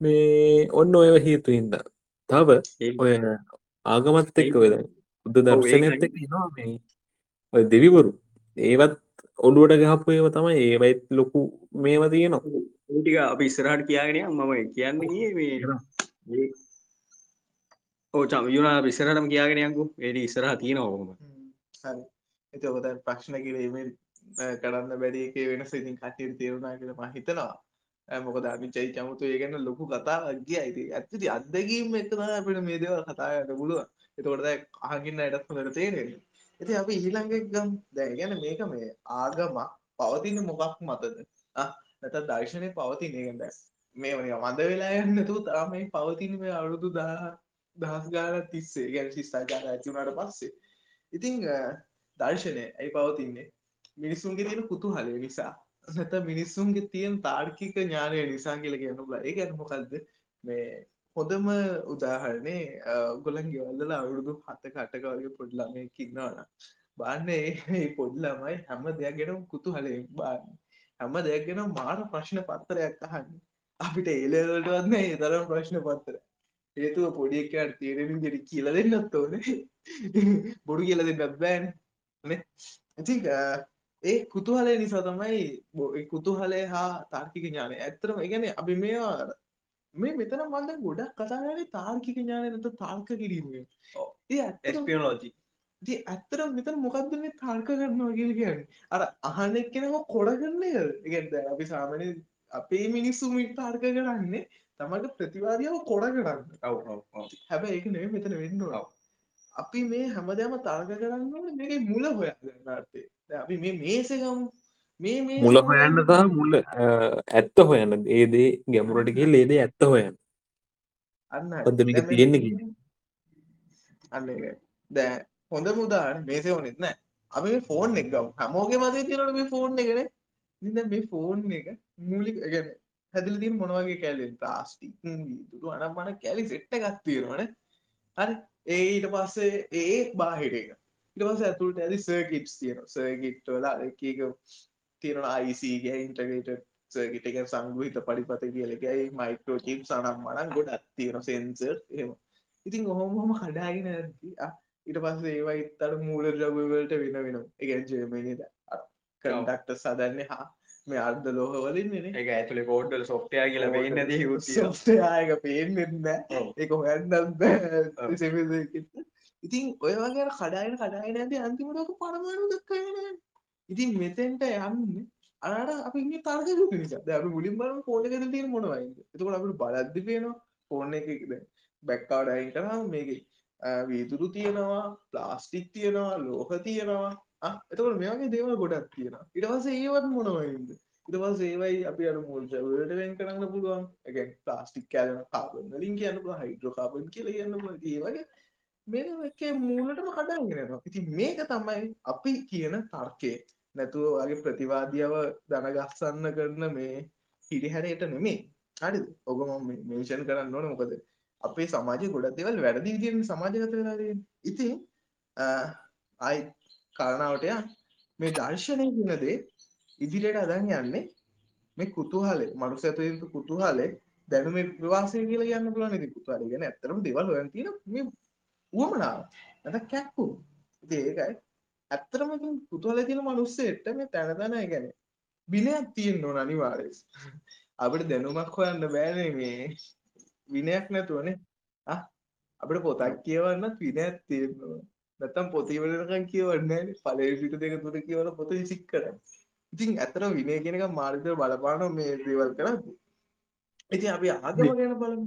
S1: මේ ඔන්න ඔය හේතු හින්ද තව ඔය ආගමත් එක්ක වෙද බුද්ධ මේ ඔය දෙවිවරු. ඒවත් ඔඩුවට ගහපු ඒව තමයි ඒවයිත් ලොකු මේවා තියෙනවා.
S2: ටික අපි ඉස්සරහට කියාගෙන මම කියන්න මේ ඒ- ඕ චම යුනා විස්සරටම කියාගෙනයකු ඒඩි ඉස්සරහ තියෙනවහොම
S3: හරි. එති ඔබත ප්‍රශ්න කිරීමෙන් කරන්න බැඩියක වෙනස ඉතින් කටයර තේරුණා කියල ම හිතනවා. ඇ මොකද අමිචයි චමුතු ඒ ගැන ලොකු කතා ගිය. අයිති ඇත්තති අත්දැකීම එක්තම අපිට මේ දේවල් කතායට පුළුව එතකොටද අහගින්න අයටත් හොඳට තේරෙන ඇති අපි ඊළඟක් ගම් දැ ගැන මේක මේ ආගම පවතින මොකක් මතද? නැත දර්ශනය පවතින ඒගට මේ වනි මඳ වෙලා යන්නතු තාම මේ පවතින මේ අවුරුදු දා දහස් ගාල තිස්සේ. ගැන ශිස්ථාචාර ඇතිවුණට පස්සේ. ඉතිං දර්ශනය ඇයි පවතින්නේ? මිනිස්සුන්ගේ තියෙන කුතු හලය නිසා. නැත මිනිස්සුන්ගේ තියෙන තාර්කික ඥානය නිසා කියල කියනුලා ඒ ඇන මොකක්ද මේ හොඳම උදාහරණය ගොලන් ගෙවල්ල අවුරුදු හත කටක වගේ පොඩ්ලමය කින්නවන බාන්න ඒ පොඩ්ලමයි හැම දෙයක් ගෙන කුතු හලේ බාන්න. හැම දෙයක් ගෙන මාර ප්‍රශ්න පත්තරයක් අහන්න. අපිට ඒලවලටවන්න ඒ තරම් ප්‍රශ්න පත්තර හේතුව පොඩියක්කට තේරෙන ගෙඩි කියල දෙන්නත් ඕන. බොඩු කියල දෙන්නත් බෑන්. ඉති ඒ කුතුහලය නිසා තමයි කුතුහලය හා තාර්කික ඥානය ඇත්තරම ඉගැන අපි මේවා මේ මෙතන මන්ද ගොඩක් කතාගන තාර්කික ඥානය නත තාර්ක කිරීමේ ඒ ඇත්ත
S2: එස්පියනෝජි
S3: ඇත්තර මෙතන මොකක්ද මේ තර්ක කරනවා කියල කියන්න? අර අහනෙක් කෙනම කොඩ කරන්නේ ඉගෙන්ද අපි සාමනය අපේ මිනිස්සු මිට අර්ක කරන්නේ තමට ප්‍රතිවාදියාව කොඩ කරන්න.
S2: ඔව් ඔව් ඔව්.
S3: හැබැ ඒක නෙ මෙතන වෙන්න
S2: ඔව්.
S3: අපි මේ හැමදෑම තර්ක කරන්න ඕනේ මේක මුල හොය ගන්නත්තේ අපි මේ මේසගම් මේ මේ
S1: මුල හොයන්න සහ මුල ඇත්ත හොයන්න. ඒදේ ගැමුරටිගේ ලේදේ ඇත්ත හොයන්න.
S3: අන්න
S1: ඔද මේක
S3: දැන් මේ-
S1: තියෙන්නේ කියන්නේ.
S3: අන්න එක දැ හොඳ මුදාන මේසේ ඕනෙත් නෑ. අපි මේ ෆෝන් එක ගම්. හමෝගේ මදේ තියෙනට මේ ෆෝන් එකන. ඉද මේ ෆෝන් එක මූලික ගැන හැදිල තින් මොනවගේ කැලෙන් ප්ලාස්ටික් දුරු අනම්මන කැලි සෙට්ට ගත්තියෙනවන හරි. ඒ ඊට පස්සේ ඒ බාහිර එක. ඉට පස ඇතුළට ඇති සර්කිට්ස් තියෙන සර්කිට්වල එක තියෙන අයිසගේ ඉන්ටගේට සර්කිට එක සංගහිත පඩිපත කියලකයි මයිකෝ චිප් සනම් මනන් ගොඩත් තියෙන සෙන්සර් එම ඉතින් ඔහොමහොම කඩාගෙන ඊට පස්සේ ඒවා ඉත්තට මූල ද්‍රවවලට වෙන වෙන එක ජර්මනීද කඩක්ට සදන්න හා මේ අර්ධ ලෝහවලින්
S2: ඒක ඇතුලේ කෝඩ්ඩල සොෆ්ටයා කියලා වෙන්න දී
S3: සොස්ටයායක පේෙන්න්න. එක හොයන්නම් ඉතින් ඔය වගේ කඩායන කඩායන ඇති අන්තිමටක පරමාණු දක්කන ඉතින් මෙතෙන්ට යන්න අනට අපි ඉන්න තර්ක නිසා ද අපි මුලින් බලම ෆෝන එක තියෙන මොනවයිද එතකොට අපට බලද්දි පේනවා ෆෝන් එකද බැක්කාඩ අයින් කරම මේක වීතුරු තියෙනවා ප්ලාස්ටික් තියෙනවා ලෝහ තියෙනවා. ආ, එතකොට මේගේ දේවල් ගොඩක් තියෙනවා. ඉට පස ඒවත් මොනවයිද? ඉට පස් ඒවයි අපි අර මුල්ට වෙන් කරන්න පුළුවන්. එක ප්ලාස්ටික් කෑලන කාබන් වලින් කියන්න හයිඩ්‍රෝ කාබන් කියල කියන්න ඒ වගේ මේ එක මූලටම කඩාගෙනවා ඉති මේක තමයි අපි කියන තර්කය. නැතුව වගේ ප්‍රතිවාදියාව දනගස්සන්න කරන මේ හිරිහැරයට නෙමේ හරි ඔබම මේෂන් කරන්න ඕන. මොකද අපේ සමාජය ගොඩක් දෙවල් වැඩදි විදිෙන් සමාජගත වෙලාද ඉතින් අයි කාරණාවටය මේ දර්ශනය කියනදේ ඉදිරියට අදන් යන්නේ මේ කුතුහලේ මනුස ඇතුතු කුතුහලේ දැනුම ප්‍රවාසය කියලා යන්න පුලන ති කුතුහල ගැන ඇතරම දෙවල් තින මේ වුවමනාව. ඇත කැක්කු ඒකයි ඇත්තරම කුතුහල තින මනුස්සෙට මේ තැනතැන ගැන බිනයක් තියෙන් නොන අනිවාරෙස් අපට දැනුමක් හොයන්න බෑනේ මේ. විනයක් නැතුවනේ අපට පොතක් කියවන්නත් විනයක් තියෙන්නවා නැතම් පොතිවලකන් කියවන්න පලේ පිට දෙක තුර කියවල පොත සික් කර ඉතින් ඇතර විනය කෙනක මාරිත බලපාන මේ දේවල් කර ඉති අපි ආගම ගැන බලමු.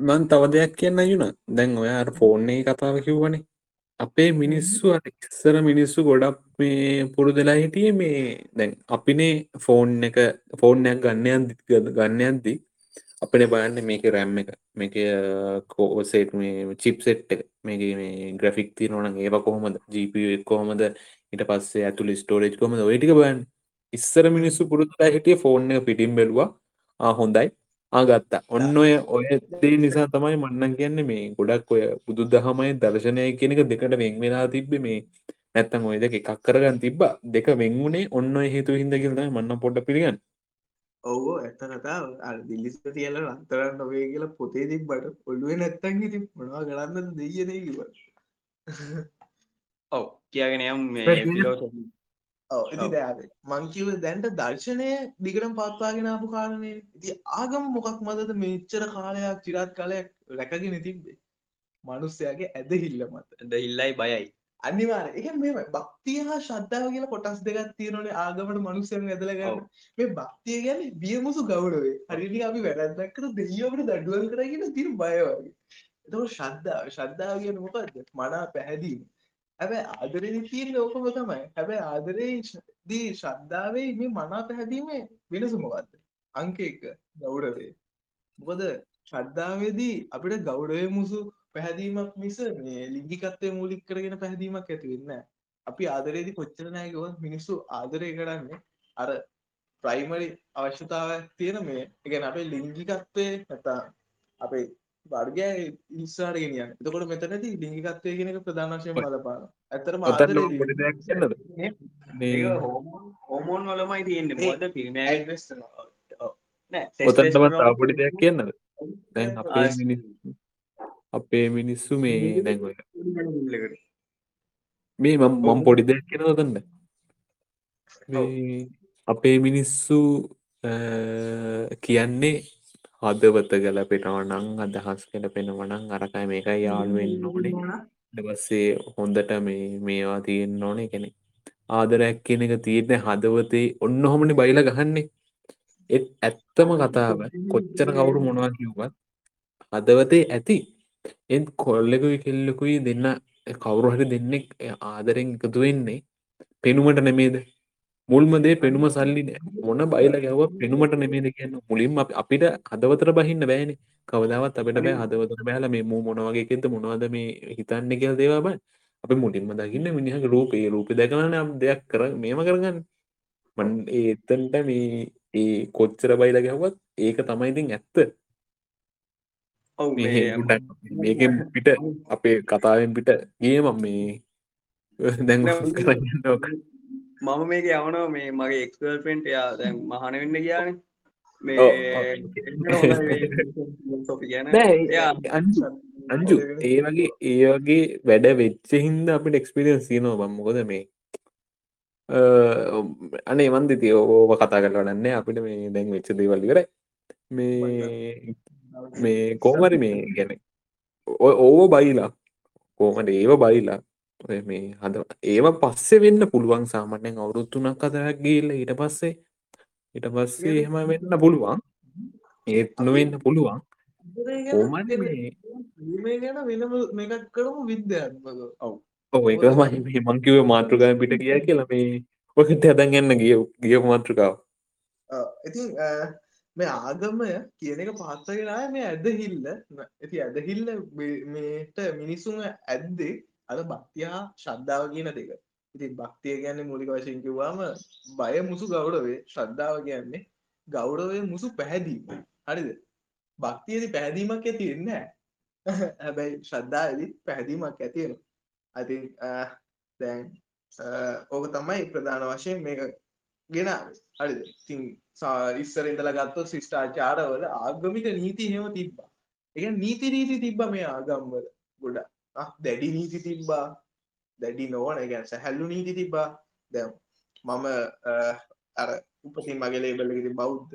S1: මන් තව දෙයක් කියන්න යුන දැන් ඔයා ෆෝර්න්නේ කතාව කිව්වනේ. අපේ මිනිස්සු අර ඉස්සර මිනිස්සු ගොඩක් මේ පුරුදලා හිටිය මේ දැන් අපිනේ ෆෝන් එක ෆෝර්නයක් ගන්නයන් ගන්නයන්දී අපින බලන්න මේක රැම් එක. මේක කෝසේට මේ චිප්සෙට් එක. මේක මේ ග්‍රෆික් ති නොන ඒව කොහොමද? ජීප කොහොමද? ඉට පස්සේ ඇතුළි ස්ටෝරේජ් කොමද ඔයටික බයන් ඉස්සර මිනිස්සු පුරුත්තා හිටිය ෆෝර්න එක පිටිම් බෙලවා. හොඳයි. ආගත්තා. ඔන්න ඔය ඔය දේ නිසා තමයි මන්නන් කියන්න මේ ගොඩක් ඔය බුදු දහමයි දර්ශනය කියනක දෙකට වෙන් වෙලා තිබ්බ මේ නැත්තම් ඔය දෙක එකක් කරගන්න තිබ්බ. දෙක වෙන්ගුණේ ඔන්න ඔය හේතු හිද කියලයි මන්න පොට පිළිගන්න.
S3: ඔවෝ ඇත්ත කතා දිල්ලිස්ත තියල රන්තරන්න නොවේ කියලා පොතේ තිබ්බට ඔල්ලුව නැත්තන් ඉති මොනවා කරන්න දෙයන කිව
S2: ඔව්. කියගෙන යම් මේ
S3: ඔව ඉති
S2: ඔව්.
S3: දෑද මංකිව දැන්ට දර්ශනය දිගටම පත්වාගෙනපු කාරණය ඉති ආගම මොකක් මදද මෙච්චර කාලයක් චිරත් කාලයක් රැකගෙන තිබ්බේ? මනුස්සයාගේ ඇද හිල්ල මත.
S2: ද හිල්ලයි බයයි
S3: අනිවාර එක මේ භක්තිය හා ශ්‍රද්ධාව කියලා කොටස් දෙකක් තියෙනනේ ආගමට මනුස්සයන් ඇදලගන්න
S2: ඔව්.
S3: මේ භක්තිය ගැන බියමුසු ගෞරවේ හරිනි අපි වැරැද්දක්කට දෙයියවට දඩුවල් කරගෙන තිර බයවගේ එතක ශ්‍රද්ධාව. ශ්‍රද්ධාව කියන මොකක්ද මනා පැහැදීම හැබැ ආදරෙන තියෙන ඕකම තමයි. හැබැ ආදරේ දී ශ්‍රද්ධාවේ මේ මනා පැහැදීමේ වෙනස මොකක්ද අංක එක ගෞරවේ මොකද ශ්‍රද්ධාවේදී අපිට ගෞරවය මුසු පැහැදීමක් මිස මේ ලිංගිකත්වය මූලික් කරගෙන පැහැදීමක් ඇති වෙන්න අපි ආදරේදී කොච්චර නෑගව මිනිස්සු ආදරය කරන්නේ අර ප්‍රයිමරි අවශ්‍යතාවක් තියෙන මේ එකන අපේ ලිංගිකත්වය නැතා අපේ වර්ගය ඉස්සාර ගෙනියන් එතකොට මෙතනති ලිංගිකත්වය කෙනක ප්‍රධානශයෙන් බලපාන ඇතරම
S1: ඔතන
S3: ආදරේ
S1: පොඩි දෙයක් කියන්නද? මේ
S2: හෝමෝන් වලමයි තියෙන්නේ. මොකද පිරිමෑ
S3: invest වෙනවා.
S1: ඔතන් තමත් තව පොඩි දෙයක් කියන්නද? දැන් අපේ මිනිස්සු අපේ මිනිස්සු මේ දැන් ඔය මේ මම මම පොඩි දෙයක් කියන ඔතන්න මේ අපේ මිනිස්සු අ, කියන්නේ හදවත ගැලපෙනවා නං අදහස් ගැලපෙනවනං අරකයි මේකයි යාළුවෙන් ඕනේ. ඊට පස්සේ හොඳට මේ මේවා තියෙන්න ඕනේ. කෙනෙ ආදරයක් කියන එක තියෙන හදවතේ ඔන්න හොමනි බයිල ගහන්නේ. එත් ඇත්තම කතාව කොච්චර කවුරු මොනවා කිව්වත් හදවතේ ඇති. එත් කොල්ලෙකුයි කෙල්ලෙකුයි දෙන්න කවුරු හරි දෙන්නෙක් ආදරෙන් එකතු වෙන්නේ පෙනුමට නෙමේද? මුල්මදේ පෙනුම සල්ලි මොන බයිල ගැව පෙනුමට නෙමේද කියන්න. මුලින්ම අපි- අපිට හදවතර බහින්න බෑන. කවදාවත් අපිට බෑ හදවතර බෑල මේ මූ මොනවගේකෙත මොනවද මේ හිතන්න කියල දේවා බයි අපි මුලින්ම දකින්න මිනිහක රූපේ. රූපි දැකලන දෙයක් කර මේම කරගන්න. මන් ඒතන්ට මේ ඒ කොච්චර බයිල ගැහවත් ඒක තමයිඉතින් ඇත්ත.
S2: ඔව්
S1: මේ
S2: මේ
S1: ගොඩක් මේකෙන් පිට අපේ කතාවෙන් පිට ගිය මම මේ දැන් කරන්න.
S2: මම මේක යවනවා මේ මගේ එක්ස්ල් පෙන්ට් යා දැන් මහන වෙන්න කියාන
S1: අංජු ඒ වගේ ඒ වගේ වැඩ වෙච්ච හින්ද අපිට එක්ස්පිරියන්ස් තියනවා බම්මකොද මේ අනේ වන්දිති ඕව කතා කරලන්නන්නේ අපිට මේ දැන් වෙච්ච දේවල් ඉවරයි. මේ මේ කෝමරි මේ ගැන ඕව බයිලා. කෝමට ඒව බයිලා ඔය මේ හද ඒව පස්සේ වෙන්න පුළුවන් සාමන්‍යෙන් අවුරුත්තුනක් අතරක් ගිල්ල ඊට පස්සේ ඊට පස්සේ එහෙම වෙන්න පුළුවන්. ඒත් නොවෙන්න පුළුවන්. කෝමට මේ
S3: මේ ගැන වෙනම මේකක් කරමු විද්‍යාත්මක ඔව්
S1: ඔව එකමයි මේ මංකිව මාතෘකාව පිට කිය කියලා මේ ඔකට ඇදන් ගන්න ගිය ගිය මාතෘකාව.
S3: ඉතින් මේ ආගමය කියන එක පාත්තගෙනය මේ ඇදහිල්ල. ඇති ඇදහිල්ල මේට මිනිසුන් ඇද්දේ අද භක්තියා ශ්‍රද්ධාව කියන දෙක. ඉතින් භක්තිය කියන්නේ මූලික වශයෙන් කිව්වාම බය මුසු ගෞරවේ ශ්‍රද්ධාව කියන්නේ ගෞරවය මුසු පැහැදීම. හරිද? භක්තියේදී පැහැදීමක් ඇති වෙන්නේ නැහැ. හැබැයි ශ්‍රද්ධාවේදී පැහැදීමක් ඇති වෙනවා. I think uh, දැන් uh, ඕක තමයි ප්‍රධාන වශයෙන් මේක ගෙනාවේ හරිද? ඉතින් ඉස්සර ඉඳලා ගත්තොත් ශිෂ්ටාචාරවල ආගමික නීති එහෙම තිබ්බා. ඒ කියන්නේ නීති රීති තිබ්බා මේ ආගම්වල. ගොඩක්. දැඩි නීති තිබ්බා. දැඩි නොවන ගැන සැහැල්ලු නීති තිබ්බා. දැම් මම අර උපතින් මගේ ලේබල්ල ඉති බෞද්ධ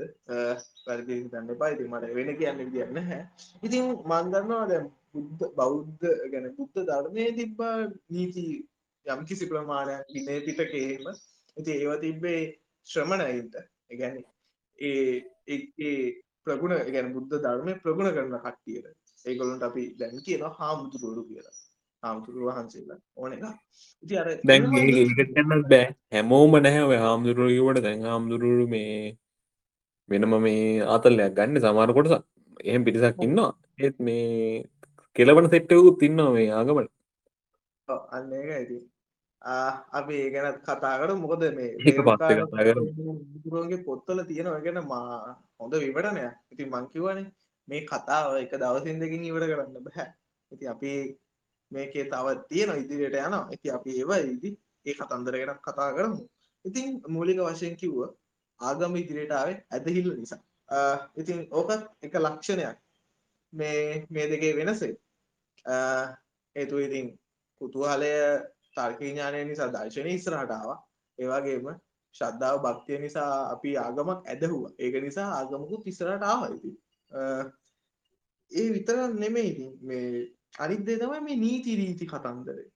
S3: වැරදි තන්න පයිති මට වෙන කියන්න කියන්න හැ ඉතින් මන්දන්නවා දැම් බුද්ධ බෞද්ධ ගැන බුද්ධ ධර්මය තිබ්බා නීති යම් කිසි ප්‍රමාණයක් විනය පිටකේම ඉති ඒව තිබ්බේ ශ්‍රමණයින්ට. ගැන ඒ ඒ ප්‍රගුණ ගැන බුද්ධ ධර්මය ප්‍රගුණ කරන කට්ටියට. ඒගොලුන්ට අපි දැන් කියන හාමුදුරුවරු කියලා. හාමුදුරුව වහන්සේලා. ඕන එක ඉති අර
S1: දැන් ඒකට කන්නත් බෑ. හැමෝම නැහැ හාමුදුරුවකට දැන් හාමුදුරුරු මේ වෙනම මේ ආතල්ලයක් ගන්න සමාරකොට එහෙම පිරිසක් ඉන්නවා. ඒත් මේ කෙලවන සෙට්ටකුත් තින්නවා මේ ආගමට.
S3: අන්න එක ඇති අපි ඒ ගැනත් කතාකට මොකද මේ
S1: ඒක
S3: පොත්තල තියෙනවා. ගැන මා හොඳ විවටනය ඉති මංකිවනේ මේ කතාව එක දවසින් දෙකින් ඉවට කරන්න බැහැ ඉති අපි මේකේ තව තියෙන ඉදිරියට යනවා. ඇති අපි ඒවා ඉදි ඒ කතන්දර ගැන කතා කරමු. ඉතින් මූලික වශයෙන් කිව්ව ආගම ඉදිරියටාවේ ඇදහිල්ල නිසා. ඉතින් ඕකත් එක ලක්ෂණයක්. මේ මේ දෙකේ වෙනසේ. ඒතු ඉතින් කුතුහලය තර්කඥානය නිසා දර්ශනය ඉස්රහටාව ඒවාගේම ශ්‍රද්ධාව භක්තිය නිසා අපි ආගමක් ඇදහුව. ඒක නිසා ආගමකු තිස්සරට ආවයිති ඒ විතර නෙමේ ඉතින් මේ අනිත්දේ තමයි මේ නීති රීති කතන්දරේ.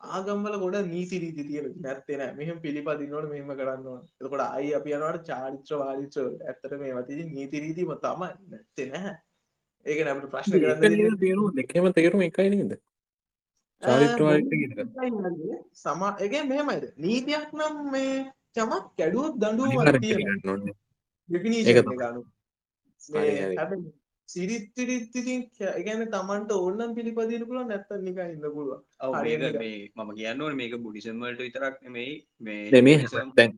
S3: ආගම්වල ගොඩ නීති රීති තියෙන නැත්තෙන මෙහම පිළිපදින්නවට මෙම කරන්නවා එතකොට අයි අපි යනවට චාරිත්‍ර වාලිත්‍ර ඇත්තට මේ වති නීති රීතිම තමයි. නැත්තෙ නැහැ ඒක නැට ප්‍රශ්න කරන්න
S1: තේරු දෙකම තේරුම එකයි නද? චාරිත්‍රවාරිත
S3: සමා එක මෙමයිද නීතියක් නම් මේ චමත් කැඩුවත් දඩුව
S1: ඒක
S3: ගනු සිරිත්තිරිත්තිතින් ගැන තමන්ට ඕන්නම් පිළිපදින පුල නැත්ත නික ඉන්න පුළුව
S2: මම කියන්න ඕන මේක බුඩිසම්වලට විතරක් නෙමෙයි
S1: මේ
S2: මේ
S1: දැන්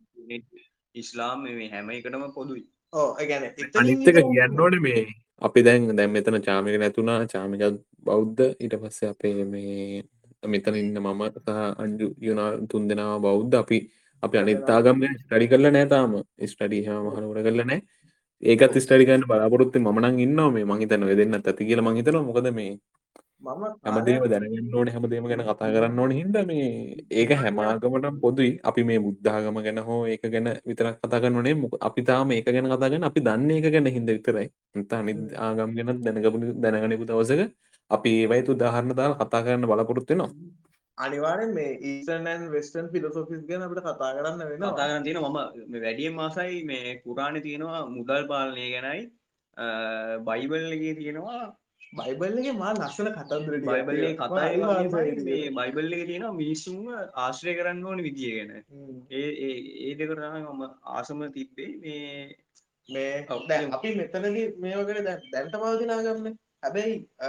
S2: ඉස්ලාම් මේ හැම එකටම පොදුයි.
S3: ඕ ගැන
S1: අනිත්තක කියන්න ඕන මේ අපි දැන් දැන් මෙතන චාමික නැතුනා චාමික බෞද්ධ ඊට පස්සේ අපේ මේ මෙතන ඉන්න මම සහ අංජු යුනා තුන් දෙෙනවා බෞද්ධ. අපි අපි අනිත්තාගම ස්ටඩි කරල නෑතාම ස්ටඩි හම මහනකට කරල නෑ ඒකත් ස්ටඩිකන්න බලාපොරොත්තු මනන් ඉන්න මේ මහිතන වෙදන්න ඇති කියල මහිතන මොකද මේ
S3: මම
S1: හැමදේම දැනගන්න ඕන හැමදේම ගැන කතා කරන්න ඕන හිද මේ ඒක හැමාගමට පොදුයි. අපි මේ බුද්ධාගම ගැන හෝ ඒක ගැන විතරක් කතා කරනේ මොක අපි තාම ඒක ගැන කතාගන්න අපි දන්න ඒක ගැන හිද විතරයි. තා නි ආගම් ගැන දැනගපු දැනගනපු දවසක අපි ඒවයිතු උදාහරණ දාල කතා කරන්න බලාපොරොත්තුනවා
S3: අනිවාරෙන් මේ ඊසනන් වෙස්ටන් ෆිලසොෆිස් ගැන අපට කතා කරන්න වෙනවා.
S2: කතාගන්න තියෙන මම වැඩිය මාසයි මේ පුරාණ තියෙනවා මුදල් පාලනය ගැනයි. බයිබල්ලගේ තියෙනවා.
S3: බයිබල්ලගේ මා ලස්සන කතන්දර තියෙනවා.
S2: කතා මේ බයිබල්ලගේ තියෙනවා මිනිස්සුන්ව ආශ්‍රය කරන්න ඕන විදිය ගැන. ඒ ඒ- දෙක තමයි මම ආසම තිබ්බේ. මේ
S3: මේ අපි මෙතනදී මේවකට දැන් දැන්ට පවතිනාගන්න හැබැයි අ,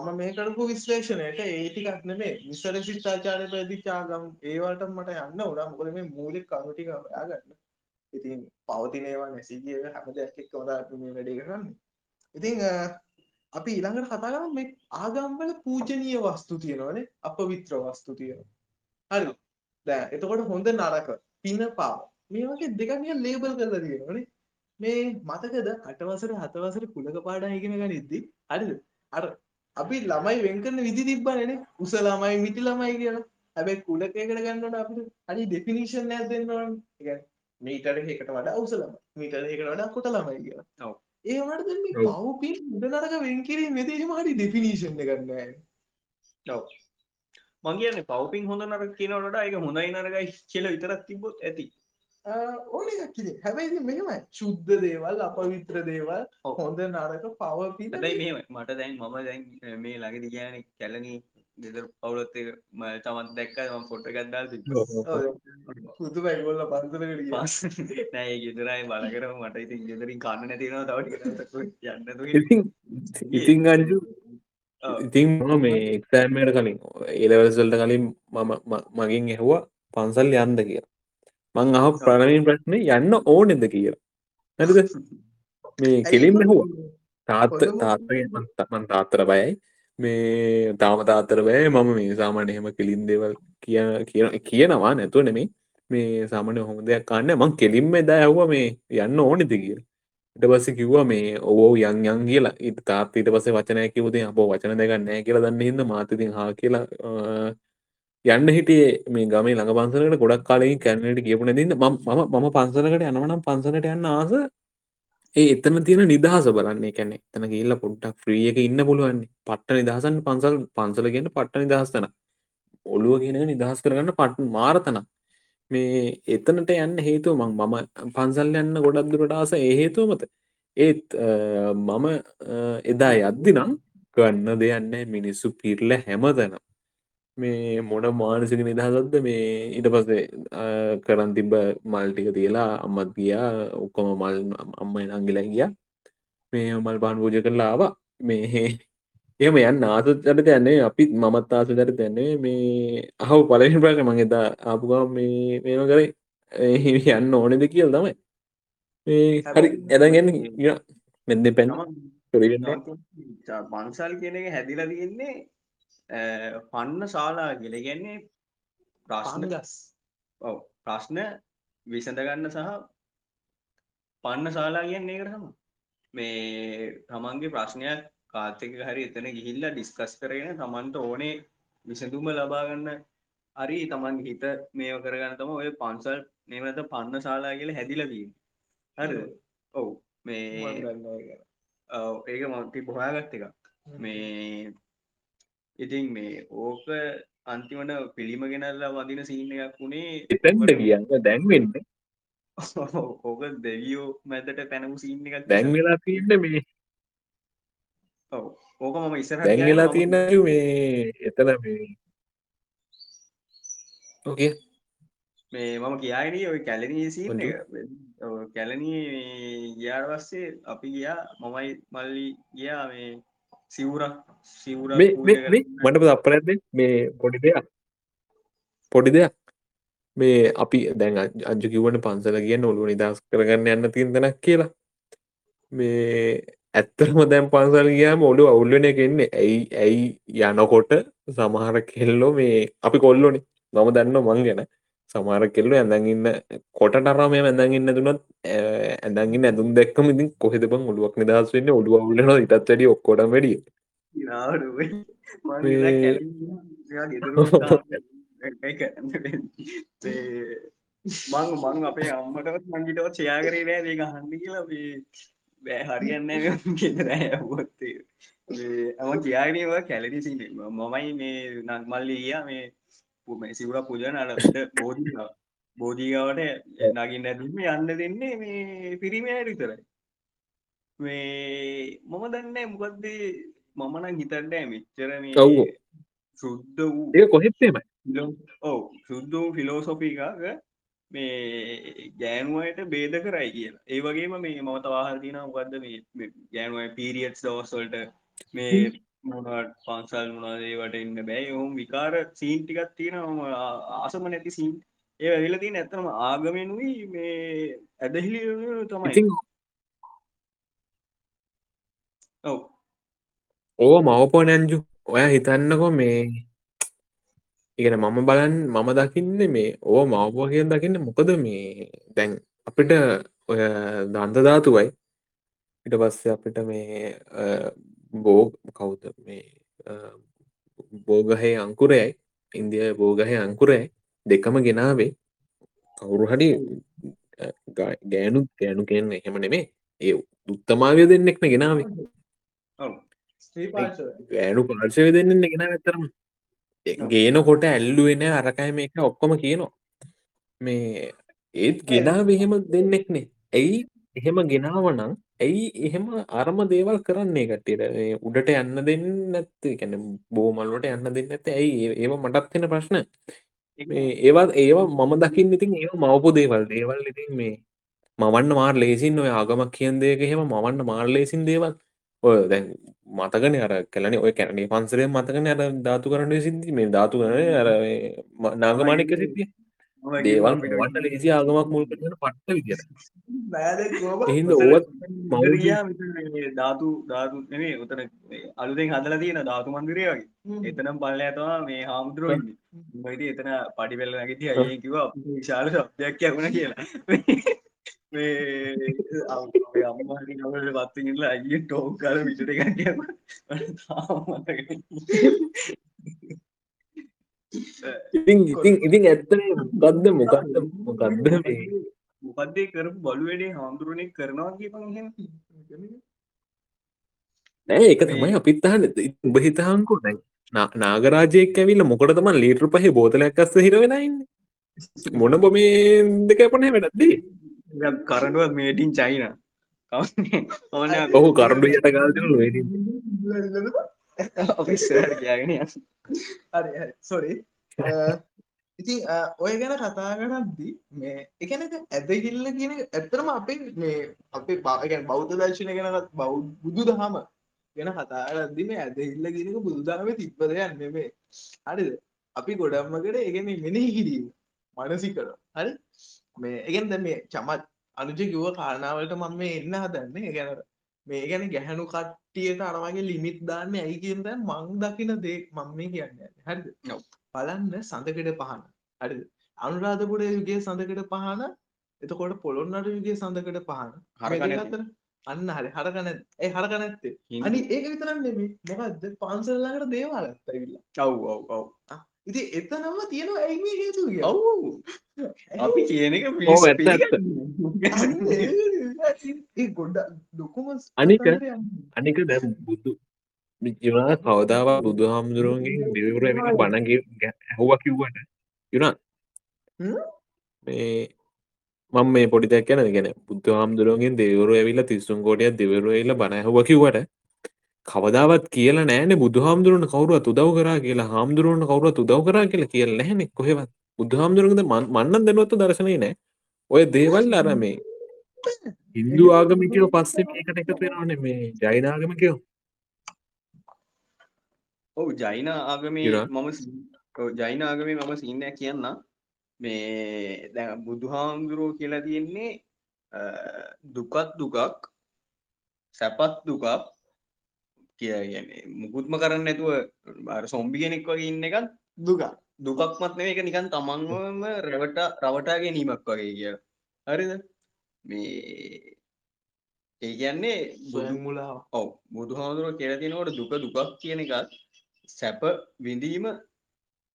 S3: මම මේ කරපු විශ්ලේෂණයට ඒ ටිකක් නෙමේ මිසර ශිෂ්ටාචාරය පැදිචාගම් ඒවලට මට යන්න උනා. මොකද මේ මූලික කරුණු ටික හොයාගන්න. ඉතින් පවතින ඒවා නැසී ගිය හැම දෙයක් එක්ක තමයි අපි මේ වැඩේ කරන්නේ. ඉතින් අ, අපි ඊළඟට කතා කරමු මේ ආගම්වල පූජනීය වස්තු තියෙනවනේ. අපවිත්‍ර වස්තු තියෙනවා. හරි. දැන් එතකොට හොඳ නරක පින පාව. මේ වගේ දෙකක් නිකන් ලේබල් කරලා තියෙනවනේ. මේ මතකද අටවසර හතවසර කුලක පාඩම් ඉගෙන ගනිද්දි හරිද අර අපි ළමයි වෙන් කරන විදි තිබ්බනේ උස ළමයි මිටි ළමයි කියලා හැබැයි කුලකයකට ගන්නකොට අපිට හරි ඩෙෆිනිෂන් එකක් දෙන්න ඕනේ. ඒ කියන්නේ මීටර එකකට වඩා උස ළමයි මීටර එකකට වඩා කොට ළමයි කියලා.
S2: ඔව්.
S3: ඒ වුණාට දැන් මේ
S1: ඔව්.
S3: පව් පින් උඩ නරක වෙන් කිරීමේදී එහෙම හරි ඩෙෆිනිෂන් එකක් නැහැ.
S2: ඔව් මං කියන්නේ පව්පින් හොඳ නරක කියනවට වඩා ඒක හොඳයි නරකයි කියලා විතරක් තිබ්බොත් ඇති
S3: ඕන එකක් ඉතින්. හැබැයි මෙහෙමයි. ශුද්ධ දේවල් අපවිත්‍ර දේවල්. හොඳ නරක පව පින්
S2: හැබැයි මෙහෙම මට දැන් මම දැන් මේ ළඟදි කියන්නේ කැලණි ගෙදර පවුලත් එක ම තමත් දැක්ක මම ෆොටෝ එකක් දාලා තිබ්බා.
S3: පුදුමයි ඒගොල්ලෝ පන්සලකට ගියා.
S2: පස් නෑ ඒ ගෙදරයි බල කරම මට ඉතින් ගෙදරින් කන්න නැතිනවා තව ටිකක් යන්න
S1: ඉතින් ඉතින් අංජු
S2: ඔව්.
S1: ඉතින් මම මේ එක්සෑම්මට කලින් ඒලවසල්ට කලින් මම ම- මගින් ඇහුවා පන්සල් යන්ද කිය මං අහ ප්‍රණවින් ප්‍රශ්නය යන්න ඕනෙද කියලා. නැතිද මේ කෙලින් ඇහුවා. තාත්ත
S3: හොඳම-
S1: තාත්ත මන් තාත්තර බයයි. මේ තාම තාත්තර බෑ මම මේ සාමාන්‍ය එහෙම කෙලින් දේවල් කිය කියන කියනවා නැතුව නෙමේ මේ සාමාන්‍ය හොම දෙයක් කන්න මං කෙලින්ම එදා ඇහුව මේ යන්න ඕනෙද කිය ඉට පස්ස කිව්වා මේ ඕ යන් යන් කියලා. ඉට තාත් ඊට පස වචනය කිවති අප වචන දෙක නෑ කියලා දන්න හිද මාතතින් හා කියලා යන්න හිටියේ මේ ගමේ ළඟ පන්සලට ගොඩක් කාලෙකින් කැනට කියපු නැතින්න ම ම මම පන්සලකට යනවනම් පන්සලට යන්න ආස ඒ එතන තියෙන නිදහස බලන්නේ. කැනෙ තන කියල්ල පොඩ්ඩක් ්‍රිය එක ඉන්න පුළුවන්නේ පට්ට නිදහසන් පන්සල් පන්සල කියන්න පට්ට නිදහස්තන ඔළුව කියන නිදහස් කරගන්න පට් මාරතන මේ එතනට යන්න හේතුව මං මම පන්සල් යන්න ගොඩක් දුරට ආස ඒ හේතුව මත ඒත් අ, මම අ, එදා යද්දි නම් ගන්න දෙයන්න මිනිස්සු පිරල හැමතන මේ මොන මානසික නිදහසක්ද මේ ඊට පස්සේ කරන් තිබ මල්ටික තියලා අම්මත් ගියා ඔක්කොම මල් අම්මයි නංගිලා ගිය. මේ මල් පාන් පූජ කරලා ආවා. මේ එම යන්න ආසචට යන්නේ අපි මමත් ආස දර තැන්නේ මේ අහව පලහි ප්‍රශ මං එදා ආපුගා මේ මේම කරේ යන්න ඕනෙද කියල් තමයි. මේ හරි ඇදගෙන මෙද පැන් කරගන්න
S2: පන්සල් කියන එක හැදිලා තියෙන්නේ පන්න ශාලා කියල ගැන්නේ ප්‍රශ්න
S3: පන්ගස්
S2: ඔව් ප්‍රශ්න විසඳගන්න සහ පන්න ශාලා කියන්නේ තම මේ තමන්ගේ ප්‍රශ්නයක් කාතක හරි එතන ගිහිල්ලා ඩිස්කස් කරගෙන තමන්ට ඕනේ විසඳුම ලබාගන්න හරි තමන්ගේ හිත මේව කරගන්න තම ඔය පන්සල් නමත පන්න ශාලා කියල හැදිලවීම හරි ඔව්. මේ ඒක. මති බොහාගත්ත එක මේ ඉතින් මේ ඕක අන්තිමට පිළිම ගෙනල්ලා වදින සීන එකක් වුණේ
S1: එතැන්ට කියන්න? දැන්වෙන්න
S2: ඕක දෙවියෝ මැතට පැනමු සීන් එකක්
S1: දැන් වෙලා තියන්න මේ.
S2: ඔව්. ඕක මම ඉස්සර
S1: දැන් වෙලා තියන්න මේ එතන මේ ඕකේ
S2: මේ මම කියාගෙන ඔය කැලනී සීන්. එක. මේ ගියාට පස්සේ අපි ගියා. මමයි මල්ලි ගියා. මේ සිවුරක් කරන්න.
S1: මට අපරැද්ද මේ පොඩි දෙයක්. පොඩි දෙයක්. මේ අපි දැන් අජ්- කිව්වන පන්සල කියන්න ඔළුව නිදහස් කරගන්න යන්න තියෙන තැනක් කියලා. මේ ඇත්තරම දැම් පන්සල් ගයාම ඔලු අවුල්ලන එකෙන්නේ ඇයි ඇයි යනකොට සමහර කෙල්ලෝ මේ අපි කොල්ලොනි. මම දන්න මං ගැන සමාර කෙල්ලු ඇඳන් ඉන්න කොට ටරම ඇඳන් ඉන්න දුනත් ඇඳගින් ඇඳුම් දැක්කම ඉතින් කොහෙදබං ඔලුවක් නිදහස් වෙන්න? ඔලුව අවුලන ඉතත් වැඩි ඔක්කොට වැඩිය.
S2: මං
S1: මේ-
S2: අපේ අම්මටවත් මංගිටවත් ෂෙයා කරේ නෑ මේක අහන්න කියලා. බෑ හරියන්නේ නෑ මේ ගෙදර ඇහුවොත්. ඒක. මේ මම කියාගෙන ඉවා කැලණි සීනේ මමයි මේ නං මල්ලි ගියා. මේ මේ සිවුර පුජන අර උඩ බෝධි බෝධීගාවට නගින් ඇතිම යන්න දෙන්නේ මේ පිරිමියට විතරයි. මේ මම දන්නේ මොකක්ද මමන හිතන්න මෙච්චර මේ. සුද්ධ වූ
S1: ඒ කොහෙත්තේමයි
S2: ඔව සුද්ද වූ ෆිලෝසොපිකාක මේ ගෑනුවයට බේද කරයි කියලා. ඒ වගේම මේ මම තවාහල්තින මොකක්ද මේ ගෑනුව පීරියට්ස් දවස්වල්ට මේ මොනට පන්සල් මොනාදේවට ඉන්න බෑ. ඔහුම් විකාර සීන් ටිකත් තියෙන ම ආසම නැති සීන් ඒ වෙලතින් ඇත්තම ආගමෙනුයි මේ ඇදහිලි තමයි. ඔව.
S1: ඕ මවපෝ නැන්ජු ඔය හිතන්නකො මේ ඉගෙන මම බලන් මම දකින්න මේ ඕ මවපෝ කියෙන් දකින්න මොකද මේ දැන් අපිට ඔය දන්තධාතුවයි ඉට පස්සේ අපිට මේ බෝ කවුද මේ බෝගහේ අංකුරයයි ඉන්දිය බෝගහය අංකුරයයි දෙකම ගෙනාවේ. කවුරු හරි ගෑනු ගෑනු කියන්න එහෙම නෙමේ ඒ උත්තමාවය දෙන්නෙක්න ගෙනාවේ. ගෑනු පාර්ශවය දෙන්න ගෙන ඇතරම ගේන කොට ඇල්ලුවෙන අරකයි මේක ඔක්කොම කියනවා. මේ ඒත් ගෙනා එහෙම දෙන්නෙක්නේ ඇයි එහෙම ගෙනාවනං ඇයි එහෙම අරම දේවල් කරන්නේ කටට උඩට යන්න දෙන්න නැත්ත කැන බෝමල්ලට යන්න දෙන්න ඇත ඇයි ඒව මටත් වෙන ප්‍රශ්න. ඒවත් ඒවා මම දකින්න ඉතින් ඒ මවපු දේවල්. දේවල් ඉතින් මේ මවන්න මාර් ලේසින් ඔය ආගමක් කියන් දෙයක එහෙම මවන්න මාර් ලේසින් දේවල්. ඔය දැන් මතකන අර කලන ඔය කැනේ පන්සරේ මතකන අර ධාතු කරන්න සිද්ධි මේ ධාතු කරන අර නාගමානික සිද්ධිය දේවල් මවන්න ලේසි ආගමක් මුල් කරන පට්ට විදිර එහින්ද ඔවත්
S2: මවරයා ධාතු ධාතු නේ උතන අලුතෙන් හදල තියෙන ධාතු මන්දිරය වගේ. එතනම් පල්ල ඇතවා මේ හාමුදුරුවන්න මයිති එතන පඩිවෙල්ල නැගති අය කිව විශාල සබ්දයක් යවුණ කියලා. මේ අම්මාට නවට පත්තිගල අය ටෝක් කල විට ගැටිය
S1: ඉතින් ඉතින් ඉතින් ඇත්තන මොකක්ද මොකක්ද මොකක්ද මේ?
S2: මොකක්දේ කරපු බලුවැඩේ හාමුදුරුවනේ කරනවා කියපන්
S1: නෑ ඒක තමයි අපිත්තහන්න උඹ හිතහන්කු දැන් නාගරාජයෙක් ඇවිල්ල මොකට තම ලීටර් පහ බෝතලයක් අස්ස හිරවෙනයින්න මොන බොම දෙක පනහ වැඩක්දේ
S2: කරඩුවත් මේටින් චයින ඕන
S1: ඔහු කරඩු යට ගාල්දන වෙඩි
S2: ඔෆිස් කියගෙන
S3: හරි සොරි ඉති ඔය ගැන කතා කරද්දි මේ එකන ඇදහිල්ල කියන ඇත්තරම අපේ මේ අපේ පාගැන් බෞද්ධ දර්ශනය ගැනත් බෞ් බුදු දහම ගැන කතාරද්දි මේ ඇදහිල්ල කියනක බුදුදාම තිබ්බ දෙයන්න නෙමේ හරිද? අපි ගොඩම්මකට ඒගෙන මෙනෙහි කිරීම මනසි කර හරි? මේ එකෙන්ද මේ චමත් අනුජ කිව්ව කාරණාවලට මම මේ එන්න හදන්නේ. ගැන මේ ගැන ගැහැණු කට්ටියට අරවගේ ලිමිත් දාන්න ඇයි කියන දැන් මං දකින දේ මම මේ කියන්නේ. හරිද? බලන්න සඳකඩ පහන. හරිද? අනුරාධපුර යුගයේ සඳකඩ පහන. එතකොට පොළොන්නට යුගයේ සඳකඩ පහන. මේ අතර? අන්න හරි. හරක නැත් ඒ හරක නැත්තේ. අනි ඒක විතරක් නෙමෙයි. මොකද්ද? පන්සල් ළඟට දේවාලයක් ඇවිල්ලා.
S2: ඔව් ඔව් ඔව්
S3: ඉතින් එතනම තියෙනවා ඇයි මේ හේතුව කියලා
S2: ඔව් අපි කියන එක
S1: ඔව්, ඇත්ත, ඇත්ත.
S3: අන්න ඒ- ගොඩ ලොකුම
S1: අනික. අනික දැ බුදු ජනා කවදාව බුදු හාමුදුරුවන්ගේ දෙවරු ඇ බණගේ ඇහුව කිව්වට යුනා
S3: හ්ම්?
S1: මේ මං මේ පොඩිදැක් යන ගෙන බුද්ධ හාමුදුරුවන්ගේ දෙවරු ඇවිල්ල තිස්සුන් කෝටයක් දෙවරු එල්ල බණහුව කිව්වට කවදාවත් කියලා නෑන බුදු හාමුදුරුවන කවරුවත් උදව් කරා කියලා හාමුදුරුවන කවරුවත් උදව් කරා කියලා කියල නැහැනෙ කොහෙවත්. බුදු හාමුදුරුවන්ද මන්නන් දැනුවත්ත දර්ශනය නෑ. ඔය දේවල් අර මේ හින්දු ආගමිකයෝ පස්සේ මේකට එකතු වෙනවන මේ ජයිනාගමකයෝ
S2: ඔව් ජයින ආගමේ. මම ජයින ආගමේ මම සින්න කියන්න මේ දැ බුදුහාමුදුරුවෝ කියලා තියෙන්නේ දුකත් දුකක් සැපත් දුකක් කියගැන මුකුත්ම කරන්න නැතුව අර සොම්බි කෙනෙක් වගේ ඉන්න එකත් දුක දුකක්මත් නෙවෙයි එක නිකන් තමන්වම රැවට රවටා ගැනීමක් වගේ කිය හරිද? මේ ඒ කියන්නේ බුදු
S3: ස්වයං මුලාව
S2: ඔව්. බුදුහාමුදුරුවෝ කියලා තියෙනකොට දුක දුකක් කියන එකත් සැප විඳීම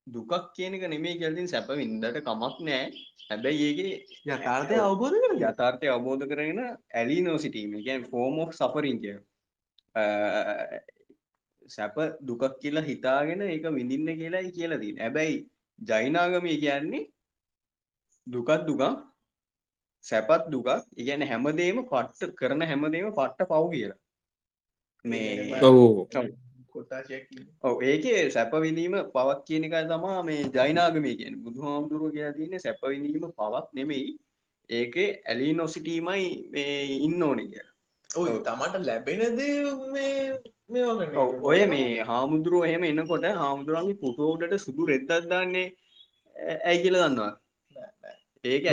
S2: දුකක් කියන එක නෙමෙයි කියලා තියෙන සැප විඳට කමක් නෑ. හැබැයි ඒකේ
S3: යථාර්ථය අවබෝධ කර
S2: යථාර්ථය අවබෝධ කරගෙන ඇලීනෝ සිටීම කියන්නේ ෆෝම් ඔෆ් සෆරින් කිය සැප දුකක් කියලා හිතාගෙන ඒක විඳින්න කියලායි කියලා තියෙන හැබැයි ජෛනාගමී කියන්නේ දුකත් දුකක් සැපත් දුකක්. ඉගැන හැමදේම පට්ට කරන හැමදේම පට්ට පව් කියලා. මේ
S1: ඔව්.
S2: ඔව. ඒකේ සැපවිඳීම පවක් කියන එකයි තමා මේ ජෛනාගමී කියන බුදු හාමුදුරුව කියලා තියන්නේ සැපවිඳීම පවක් නෙමෙයි. ඒකේ ඇලි නොසිටීමයි මේ ඉන්න ඕන කිය
S3: ඔය තමට ලැබෙනද මේ
S2: ඔය මේ හාමුදුරුව එහෙම එන්නකොට හාමුදුරුවන්ගේ පුටෝඩට සුදු රෙද්දක් දාන්නේ ඇයි කියලා දන්නවා ඒක.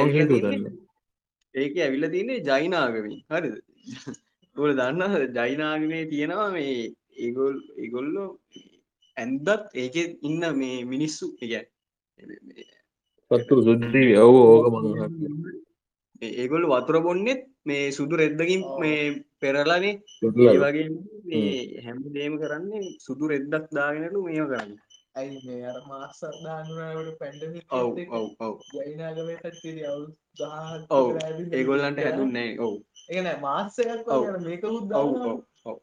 S2: ඒක ඇවිල්ලා තියන්නේ ජෛනාගමින් හරිද? ඔයාලා දන්නා ජෛනාගමේ තියෙනවා මේ ඒගොල් ඒගොල්ලෝ ඇන්දත් ඒකේ ඉන්න මේ මිනිස්සු. කියන්නේ
S1: සත්තු සුද්දී ඔව් ඕක
S2: ඒගොල්ලෝ වතුර බොන්නෙත් මේ සුදු රෙද්දකින්. මේ පෙරලානේ වගේ මේ හැමදේම කරන්නේ සුදු රෙද්දක් දාගෙනලු මේව කරන්නේ.
S3: ඇයි මේ අර මාස්සක් දානුවට පැන්ඩමික්
S2: ඔව් ඔව් ඔව්.
S3: ජයිනාගමේ කට්ටිය අවු
S2: ඔව් ඒගොල්ලන්ට හැදුන්නේ ඔව්.
S3: ඒන මාස්සයක්
S2: ඔව්.
S3: වගේ මේක
S2: ඔව්
S3: උද්දාන
S2: ඔව් ඔව්.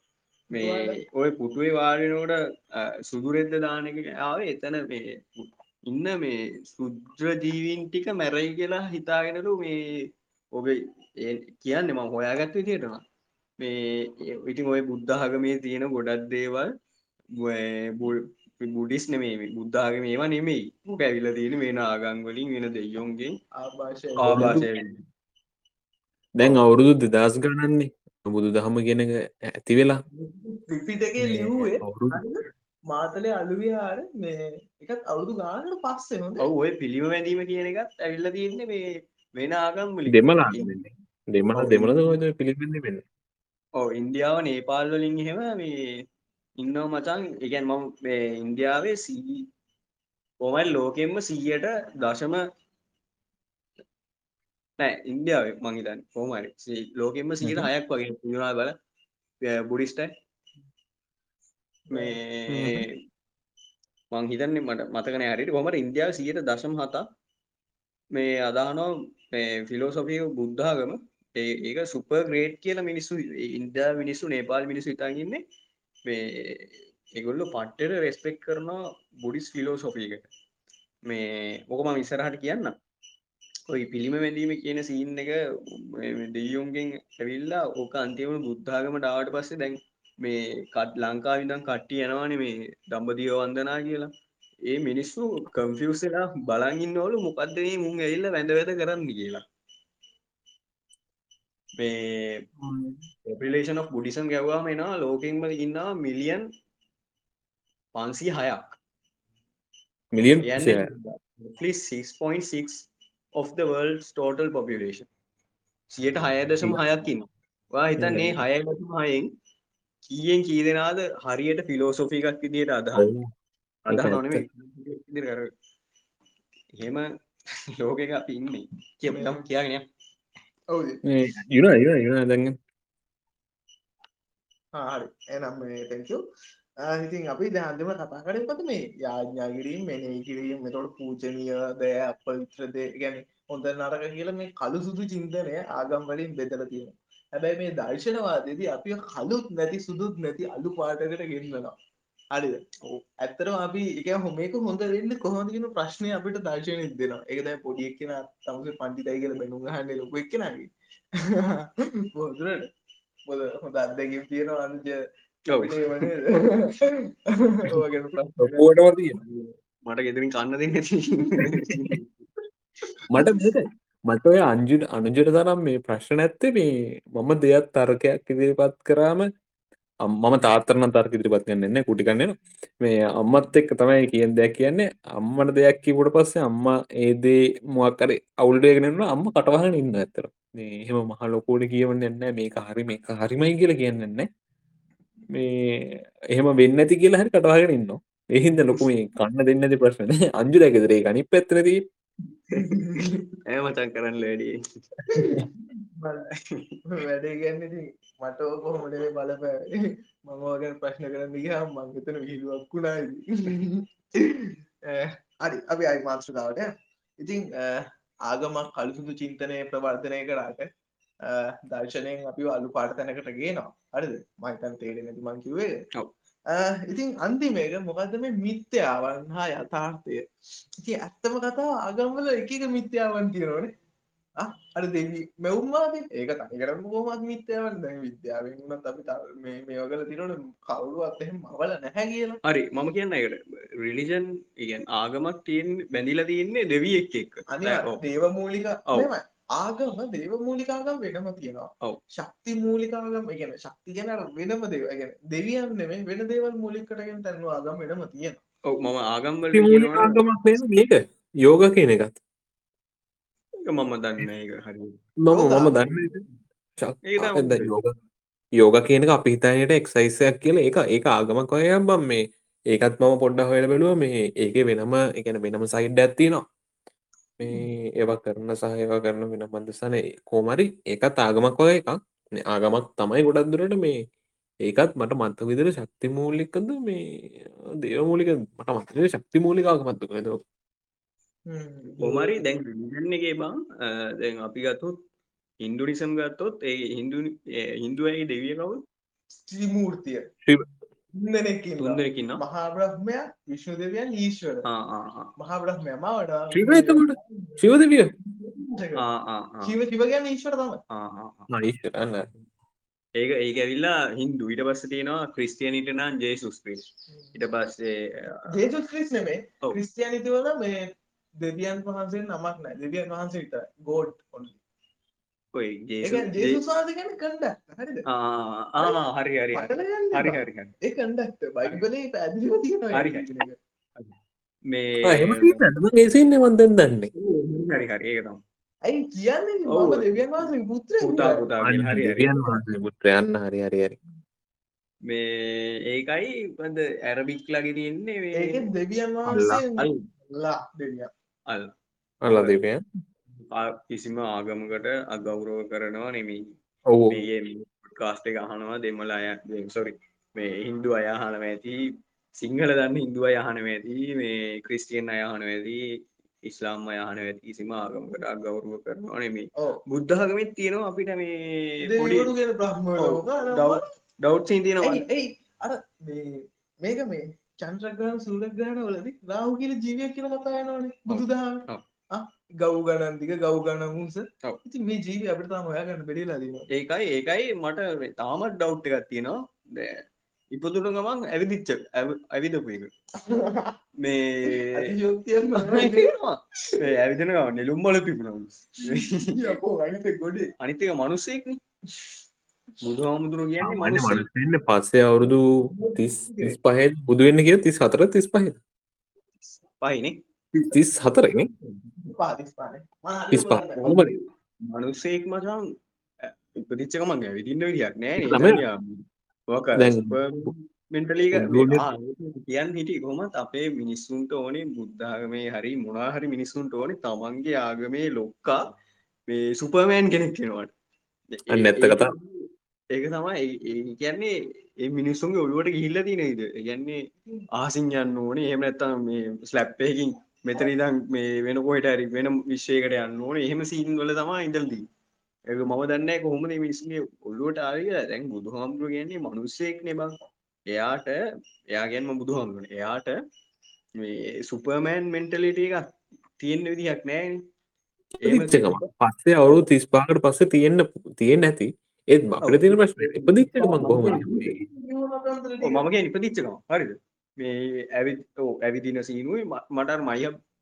S2: මේ ඔය පුටුවේ වාඩිනෝට සුදුරෙද්ද දානක ආවේ එතන මේ ඉන්න මේ සුද්‍ර ජීවීන් ටික මැරයි කියලා හිතාගෙනලු මේ ඔබ කියන්න මම හොයාගත්ත විදිටම මේ ඉතින් ඔය බුද්ධාගමේ තියෙන ගොඩක් දේවල් බුඩිස් නෙමේ බුද්ධාගම ඒවා නෙමෙයි. මොක ඇවිල තියෙන වෙන ආගංවලින් වෙන දෙයොන්ගේ
S3: ආභාෂය.
S2: ආභාෂය.
S1: දැන් අවුරුදු දෙදස් ගණන්නේ බුදු දහම ගෙන ඇති වෙලා.
S3: ත්‍රිපිටකේ ලිව්වේ
S1: අවුරුදු
S3: මාතලේ අලුවියාර මේ එකත් අවුදු ගානට පස්සේ හොඳ
S2: ඔව් ඔය පිළිම වැඳීම කියන එකත් ඇවිල්ල තියෙන්නේ මේ වෙන ආගම් වලින්.
S1: දෙමලා දෙමල
S2: ඔව්.
S1: දෙමලද හොද පිළිබඳ වෙන්න?
S2: ඔව් ඉන්දියාව නේපාල් වලින් එහෙම මේ ඉන්නව මචං ඒ කියන්නේ මම මේ ඉන්දියාවේ සී කොහමද ලෝකෙම්ම 100ට දශම නෑ ඉන්දියාවේ මං හිතන්නේ. කොහොම හරි ලෝකෙම්ම 106ක් වගේ ඉන්නවා බල. බුඩිස්ටයි මේ මං හිතන්නේ මට මතක නෑ හරියට. කොහමද? ඉන්දියාවේ 100ට දශම 7ක් මේ අදහනවා මේ ෆිලෝසොෆිය බුද්ධාගම ඒ ඒක සුපර් ග්‍රේට් කියලා මිනිස්සු ඉන්දයා මිනිස්සු නේපාල් මිනිස්සු හිතාගෙන ඉන්නේ. මේ ඒගොල්ලෝ පට්ටට රෙස්පෙක්් කරනවා බුඩිස් ෆිලෝසොෆීකට මේ ඕක මම ඉස්සරහට කියන්න? ඔයි පිළිම වැඳීම කියන සීන් එක දෙයුන්ගෙන් ඇවිල්ලා ඕක අන්තිමට බුද්ධාගම ඩාවට පස්සේ දැන් මේ කට් ලංකාවිදම් කට්ටිය යනවාන මේ දම්බදියෝ වන්දනා කියලා. ඒ මිනිස්සු කම්ෆියසලා බලගින්නවලු මොකක්දේ මුන් ඇල්ල වැඳ වැද කරන්න කියලා. මේ පොපිලේෂන් of බුඩිසම් ගැව්වාම එනවා ලෝකෙන්ම ඉන්නවා මිලියන් පන්සී හයක්
S1: මිලියන්
S2: ෆලි 6.6 of the world's total population. සියට හය දශම හයක්කින්න වා හිතන්නේ හය දශම හයෙන් කීයෙන් කී දෙනාද හරියට ෆිලෝසොෆි එකක් විදියට අදහ අදහ නොන කර එහෙම ලෝකක අපි ඉන්නේ. කියම් කියගෙන
S3: ඔව්.
S1: යුන යුන යුන දැන්.
S3: හරි. එනම් මේ තැංකෝ ඉතින් අපි දැහන්දම කතා කරේ පත මේ යාඥා කිරීම මෙනේ කිරීම මෙතොට පූජනීය දෑ අපවිත්‍රද ගැන හොඳ නරක කියල මේ කළු සුදු චින්තනය ආගම් වලින් බෙදල තියෙන හැබැයි මේ දර්ශනවාදදී අපි කලුත් නැති සුදුත් නැති අලු පාටකට ගෙන්න්නනවා හරිද? ඇත්තරම අපි එක හොමේක හොඳ වෙන්න කොහොඳගෙන ප්‍රශ්නය අපිට දර්ශනය දෙනවා. එකද පොඩියක් කෙන තමස පන්ටිතයි කියල බැනුම් හන්න ලොක එක්කනගේ. බොදුරට බොද හොඳ අත්දැකින් තියෙනවා අනුජ. ඕගෙන
S1: ඔපුවටවතිය
S2: මට ගෙදරින් කන්න දෙන්න
S1: මට මේක මට ඔය අංජුට අනුජට තරම් මේ ප්‍රශ්න ඇත්තේ මේ මම දෙයක් තර්කයක් ඉදිරිපත් කරාම මම තාත්තරන තර්ක ඉදිරිපත් ගන්න කුටිකන්නන මේ අම්මත් එක්ක තමයි කියෙන් දෙයක් කියන්නේ. අම්මට දෙයක් කිවට පස්සේ අම්ම ඒදේ මොක්කර අවුල්ඩයගෙනන්න අම්ම කටවහන ඉන්න ඇතර මේ එහෙම මහ ලොකෝඩ කියවන්න එන්න මේක හරි මේ හරිමයි කියල කියන්නන්න මේ එහෙම වෙන්න ඇති කියලා හරි කටවාගෙන ඉන්න එහින්ද ලොකු මේ කන්න දෙන්නති ප්‍රශ්න අංජු දැකෙදරේ ගනි පැත්තරදී
S2: ඇ මචන් කරන්න ලඩිය
S3: වැඩේ ගන්න මට කොහොමටේ බලපෑ මම වගෙන ප්‍රශ්න කරන්න ගියා මංගතන විහිලුවක් වුණා හරි අපි අයි මාත්‍රකාවට ඉතින් ආගමක් කළුසුදු චින්තනය ප්‍රවර්ධනය කරාට දර්ශනයෙන් අපි අලු පාට තැනකට ගේනවා. හරිද? මහිතන් තේරෙන නැති මංකිවේ
S2: ඔව්.
S3: ඉතින් අන්තිමේක මොකද මේ මිත්‍යාවන් හා යථාර්ථය ඉති ඇත්තම කතා ආගම්වල එක එක මිත්‍යාවන් කියනවනේ අර දෙවි මෙවුම්වාද ඒක තනිකරම කොමත් මිත්‍යාවන් දැ විද්‍යාවෙන් වුණත් අපි ත- මේ මේවගල තිරට කවුරුවත් එහෙම මවල නැහැ කියලා
S2: හරි මම කියන්න එකට රිලිජන් ඉගන් ආගමක් තියෙන් බැඳිල තියන්නේ දෙවියෙක් එක්ක
S3: අනි
S2: ඔව්.
S3: දේවමූලික
S2: ඔව්.
S3: මෙම ආගම වෙනම තියෙනවා.
S2: ඔව්.
S3: ශක්ති මූලිකාගම් ගැන ශක්ති ගැන අර වෙනම දේව ගැන දෙවියන් නෙමේ වෙන දේවල් මූලිකටගෙන තැන්ව ආගම් වෙනම තියෙන
S2: ඔව මම ආගම්වල
S1: මූලික ආගමක් නේද මේක? යෝග කියන එකත්?
S2: මම දන්න එක හරි
S1: මම
S3: ඔව්,
S1: මම
S3: දාන්න.
S2: ඒක
S1: යෝග. යෝග කියනක අපි හිතනයට එක්සයිසයක් කියල. එක ඒක ආගමක් ඔයම් බම් මේ. ඒකත් මම පොඩ්ඩ හොයල බැලුව මේ ඒක වෙනම එකන වෙනම සයිඩ් ඇත්තිනවා මේ ඒව කරන සහ ඒව කරන වෙන බන්දසන කෝමරි ඒකත් ආගමක් ඔය එකක්. ආගමක් තමයි ගොඩක් දුරට මේ ඒකත් මට මත්ත විදිර ශක්ති මූලිකද මේ දේවමූලික මට මතර ශක්ති මූලිකාගමත්තුක ද
S2: කොමරි දැන් එකේ බං දැන් අපි ගත්තොත් හින්දුනිසම් ගත්තොත් ඒ හින්දු හින්දුවයි දෙවිය කවු
S3: ත්‍රිමූර්තිය
S1: ශ්‍රීව.
S3: ඉන්දනෙක්කින්
S2: තුන්දරකින්න
S3: මහාබ්‍රහ්මය විශ්ණු දෙවියන් ඊශ්වර. මහාබ්‍රහ්මය මවට
S1: ශිවතකොට ශිවදවිය
S3: ශිව ශිවගයන් ඊශ්වර තම
S1: නයිශ්වරන්න
S2: ඒක ඒක ඇවිල්ලා හින්දු ඊට පස්ස තියෙනවා ක්‍රිස්තියනිට නම් ජේසුස් ක්‍රිස් ඉට පස්සේ
S3: ජේසුස් ක්‍රිස් නෙමේ
S2: ඔව්.
S3: ක්‍රිස්තියානිතිවල මේ දෙවියන් වහන්සේ නමක් නෑ. දෙවියන් වහන්සේ විතර ගෝඩ්
S2: ඔයි
S3: ජේසුස් වහන්සේ ගැන කණ්ඩක් හරිද?
S2: හරි. හරි හරි හරි. හරි හරි
S3: ඒ කණ්ඩක්ට බයිබලේ පැදිලිව තියෙනවා
S2: හරි. මේ
S1: එම ඒසින්න වන්දෙන් දන්නේ.
S2: හරි හරි. ඒක තම
S3: ඇයි කියන්නේ දෙවියන් වහන්සේ පුත්‍රයෙක්
S2: පුතා. පුතා. හරි හරි.
S1: දෙවියන් වහන්සේ පුත්‍රයන්න හරි හරි හරි.
S2: මේ ඒකයි පද ඇරබික් ලගේ තියෙන්නේ
S3: දෙවියන්
S2: අල්ලා.
S3: වහන්සේ
S2: අල්
S3: ලා දෙවියන්.
S2: අල්
S1: අල්ලා දෙවියන්
S2: කිසිම ආගමකට අගෞරව කරනවා නෙමෙයි.
S1: ඔවු.
S2: මේ කාස්ට එක අහනවා දෙමල අය සොරි මේ හින්දු අයහනව ඇති සිංහල දන්න හින්දුව අයහනව ඇති මේ ක්‍රිස්ටියන් අයහනව ඇති ඉස්ලාම් අයහන ඇති කිසිම ආගමකට අගෞරව කරනවා නෙමේ
S3: ඔව්.
S2: බුද්ධාගමත් තියෙනවා අපිට මේ පොඩි
S3: දෙවිවරු කියන බ්‍රහ්ම ලෝක අර
S2: ඩව් තියෙනවා.
S3: මේක මේ චන්ද්‍රග්‍රහණ සූර්යග්‍රහණ වලදී රාහු කියන ජීවියක් කියලා කතා වෙනවනේ බුදුදහම ගව් ගණන් දිග ගව්
S2: ඔව්.
S3: ඉතින් මේ ජීවි අපිට තාම හොයාගන්න බැරිලා දිනවා
S2: ඒකයි ඒකයි මට තාමත් ඩව් එකක් තියෙනවා. දැන් ඉපදුන ගමන් ඇවිදිච්ච ඇව- ඇවිදපු එක. මේ ඇවිදින නෙළුම් වල පිපුණා
S3: ගොඩේ.
S2: අනිතික මනුස්සෙක්න බුදුහාමුදුරුව කියන්නේ මනුස්ස
S1: මනුස්සන්න පස්සේ අවුරුදු තිස් තිස් පහ බුදුවෙන්න කිය තිස් හතර තිස් පහ
S2: පහිනේ
S1: තිස් හතරන
S2: මනුස්සෙක් මචන් ඉපදිච්චකමන් ඇවිදින්න විදියක් නෑ මෙන්ටලීක කියන් හිටි කොමත් අපේ මිනිස්සුන්ට ඕනේ බුද්ධාගමේ හරි මොනාහරි මිනිස්සුන්ට ඕනේ තමන්ගේ ආගමේ ලොක්කා මේ සුපමෑන් කෙනෙක් කෙනවට
S1: අන්න ඇත්ත කතා.
S2: ඒක තමයි ඒ- කියන්නේ ඒ මිනිස්සුන්ගේ ඔළුවට ගිහිල්ල තිනයිද ගැන්නේ ආසින් යන්න ඕනේ. එහෙම නැත්තම් මේ ස්ලැප්පයකින් මෙතන ඉදම් මේ වෙන කොහට ඇරි වෙන විශ්ෂයකට යන්න ඕනේ. එහෙම සීන් වල තමා ඉඳල්දී. ඒක මම දන්න කොහොමද මේ මිනිස්සුගේ ඔල්ලුවට ආරිය දැන් බුදුහාමුදුරුව කියන්නේ මනුස්සයෙක් නෙබං එයාට එයා ගැන්ම බුදුහාමුදුරන එයාට මේ සුපර්මෑන් මෙන්ටලිට එකක් තියෙන විදිහක් නෑ.
S1: ඉච්චකම පස්සේ අවුරු තිස් පාකට පස්සේ තියෙන්න්න තියෙන් නැති ඒත් මකට තින ප්‍රශ්න ඉපදිච්චට මං කොහොම
S2: මම කිය ඉපදිච්චකම හරිද මේ ඇවි ඇවිදින සීනුයි මටර් මය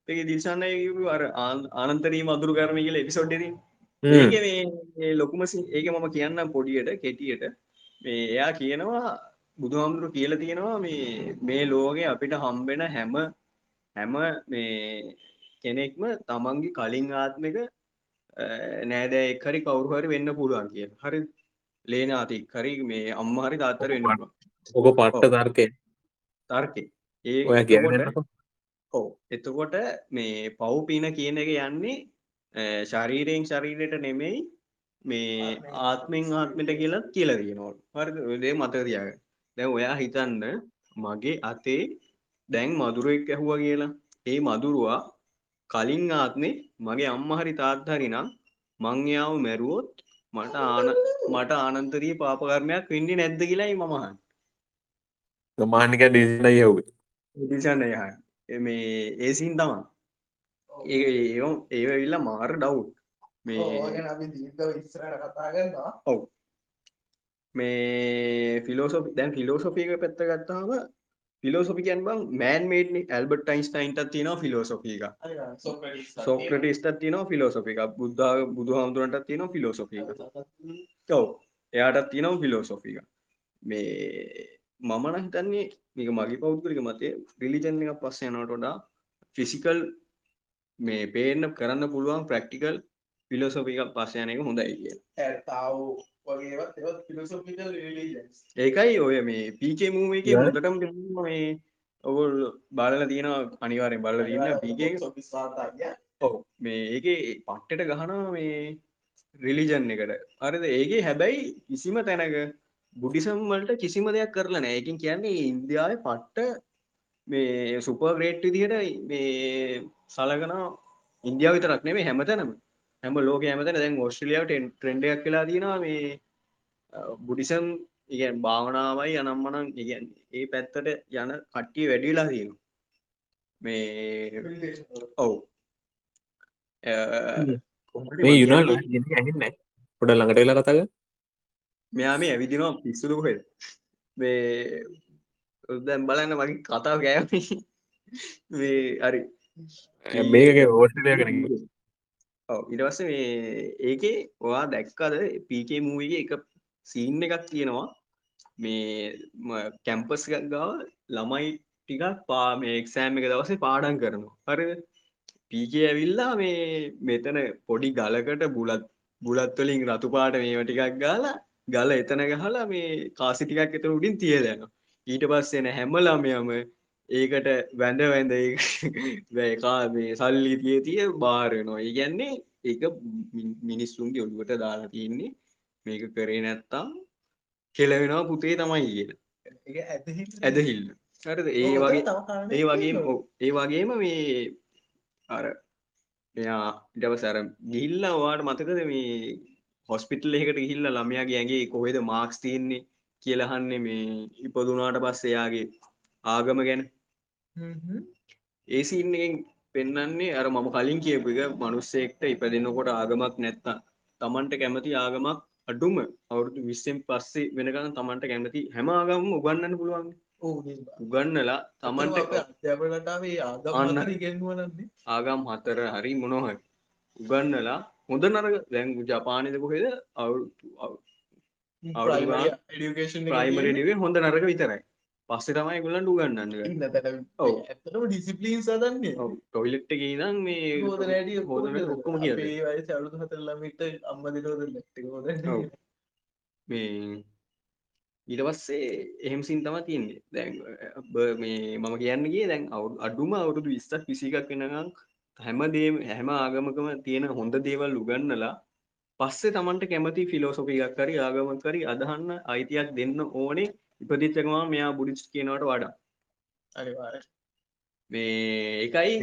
S2: එක දිල්ශන්න අර ආන- ආනන්තරී මදුරු කරම කියල එපිසොඩ්ඩදී ඒක මේ ලොකුම සි- ඒක මම කියන්න පොඩියට කෙටියට. මේ එයා කියනවා බුදුහාමුදුරු කියල තියෙනවා මේ මේ ලෝගේ අපිට හම්බෙන හැම හැම මේ කෙනෙක්ම තමන්ගේ කලින් ආත්මක නෑදෑ එක්හරි කවුරුහරි වෙන්න පුළුවන් කිය හරි ලේනාති හරි මේ අම්මහරි තාත්තර වෙන්න පුළුවන්.
S1: ඔක පට්ට තර්කය
S2: තර්කය ඒ
S1: ඔය කියන්න
S2: ඔව්. එතකොට මේ පව්පින කියන එක යන්නේ ශරීරයෙන් ශරීරයට නෙමෙයි මේ ආත්මෙන් ආත්මට කියලා කියලා තියෙනවලු හරිද? ඔය දේ මතක තියාගන්න. දැන් ඔයා හිතන්න මගේ අතේ දැන් මදුරුවෙක් ඇහුවා කියලා. ඒ මදුරුවා කලින් ආත්මේ මගේ අම්මා හරි තාත්තා හරි නම් මං එයාව මැරුවොත් මට ආන මට ආනන්තරීය පාප කර්මයක් වෙන්නේ නැද්ද කියලායි මම අහන්නේ
S1: මානික ඩිසින යව්
S2: දිසන්න යහ මේ ඒසින් තමා ඒ ඒ ඒවිල්ලා මාර ඩව් මේ
S3: ඕගෙන අපි දීර්ඝව ඉස්සරහට කතා කරනවා.
S2: ඔව්. මේ ෆිලෝසොපි දැන් ෆිලෝසොපික පැත්ත ගත්තාම ෆිලෝසොපිකන් බං මෑන් මේඩ්නි ඇල්බර්ට යින්ස්ටයින්ට තියනවා ෆිලෝසොපික සෝක්‍රටිස්ට තියනවා. ෆිලෝසොපික බුද්ධ බුදු හාමුදුරන්ට තියනවා. ෆිලෝසොපික ඔව්. එයාටත් තියනවා ෆිලෝසොෆික මේ මමන හිතන්නේ මේක මගේ පෞද්ගලික මතේ රිලිජන් එක පස්ස යනට වඩා ෆිසිකල් මේ පේන්න කරන්න පුළුවන් ප්‍රක්ටිකල් ෆිලෝසොපික පස්සයන එක හොඳයි කිය
S3: තාව වගේවත් එවත් ෆිලොසොෆිකල් රිලිජන්ස්
S2: ඒකයි ඔය මේ පීකේ මූම එක. හොඳටම මේ ඔවුල් බලල තියෙන අනිවාරෙන් බල තින්න පීකේ
S3: සොෆිස්වාතය
S2: ඔව. මේ ඒක පට්ටට ගහනවා මේ රිලිජන් එකට. අරද ඒගේ හැබැයි කිසිම තැනක බුඩිසම් වලට කිසිම දෙයක් කරලා නෑ ඒකින් කියන්නේ ඉන්දියාව පට්ට මේ සුපර්ග්‍රේට් විදිහට මේ සලගන ඉන්දියාව විතරක් නෙමේ හැමතැනම. හැම ලෝක හැමතැන දැන් ඔස්ට්‍රලියාවට ට්‍රෙන්ඩයක් කියලා තියෙනවා මේ බුඩිසම් ඉගැන් භාවනාවයි අනම්මනං ඉගැන් ඒ පැත්තට යන කට්ටිය වැඩිලා තියෙනවා. මේ ඔව්.
S1: මේ යුනාල් ඇහින්න පොඩ ළඟට වෙලා කතාග
S2: මෙයා මේ ඇවිදිනවා පිස්සුදු කොහෙද? මේ දැම් බලන්න මගේ කතාව කෑමි මේ හරි.
S1: මේක ඕස්ට්‍රලය කන
S2: ඔව් ඉටවස්ස මේ ඒකේ ඔයා දැක්කද පීකේ මූවිගේ එක සීන් එකක් තියෙනවා. මේ කැම්පස් ගාව ළමයි ටිකක් පා මේ එක්සෑම් එක දවසේ පාඩන් කරනවා. හරි පීකේ ඇවිල්ලා මේ මෙතන පොඩි ගලකට බුලත් බුලත්වලින් රතු පාට මේම ටිකක් ගාලා ගල එතන ගහලා මේ කාසි ටිකක් එතන උඩින් තියලයන ඊට පස්සෙන හැමලාමයම ඒකට වැඳ වැඳ වැකා මේ සල්ලි තිය තිය බාරනවා ඒ ගැන්නේ ඒක මිනිස්සුන්ගේ ඔළුවට දාලා තියන්නේ මේක කරේ නැත්තා කෙලවෙනවා පුතේ තමයි කියන ඇදහිල්ල හරිද? ඒ වගේ ඒ වගේම ඒ වගේම මේ අර මෙයා ඉටව සැර ගිල්ල වාට මතකද මේ හොස්පිටල් එකට ගිහිල්ල ළමයාගේ ඇගේ කොහෙද මාක්ස් තියන්නේ කියලහන්නේ මේ ඉපදුනාට පස්සෙයාගේ ආගම ගැන. ඒසින්නගෙන් පෙන්නන්නේ අර මම කලින් කියපු එක මනුස්සෙක්ට ඉපදෙනකොට ආගමක් නැත්තා තමන්ට කැමති ආගමක් අඩුම අවුරුදු විස්සෙන් පස්සේ වෙනකන් තමන්ට කැමති හැම ආගම උගන්නන්න පුළුවන් උගන්නලා තමන්ට අන්න. ආගම් හතර හරි මොනොහරි උගන්නලා හොඳ නරක. දැන් ජපානයද කොහෙද? අවුරුදු
S3: ඩියකේෂන්
S2: ප්‍රයිමරඩිවේ හොඳ නරක විතරයි. පස්සෙ තමයි ගොලන්ට උගන්නන්න.
S3: ඇතම ඩිසිපලීන් සදන්නේ.
S2: ටොයිලෙක්ට ගීනම් මේ
S3: හෝදනෑඩිය
S2: හෝදන ඔක්කොම කිය
S3: අලුතු හතරලමිට අම්ම දිනෝද ලැට්ටික හෝද.
S2: මේ ඊට පස්සේ එහෙම සින් තම තියන්නේ. දැන් මේ මම කියන්නගේ දැන් අවු අඩුම අවුරුදු විස්සක් විසිකක් වෙනගම් හැමදේ හැම ආගමකම තියෙන හොඳ දේවල් උගන්නලා පස්සේ තමන්ට කැමති ෆිලෝසොපියක් කරි ආගමක් කරි අදහන්න අයිතියක් දෙන්න ඕනේ. ඉපදිච්චකවා මෙයා බුඩිස් කියනවට වඩා.
S3: අනිවාර
S2: මේ එකයි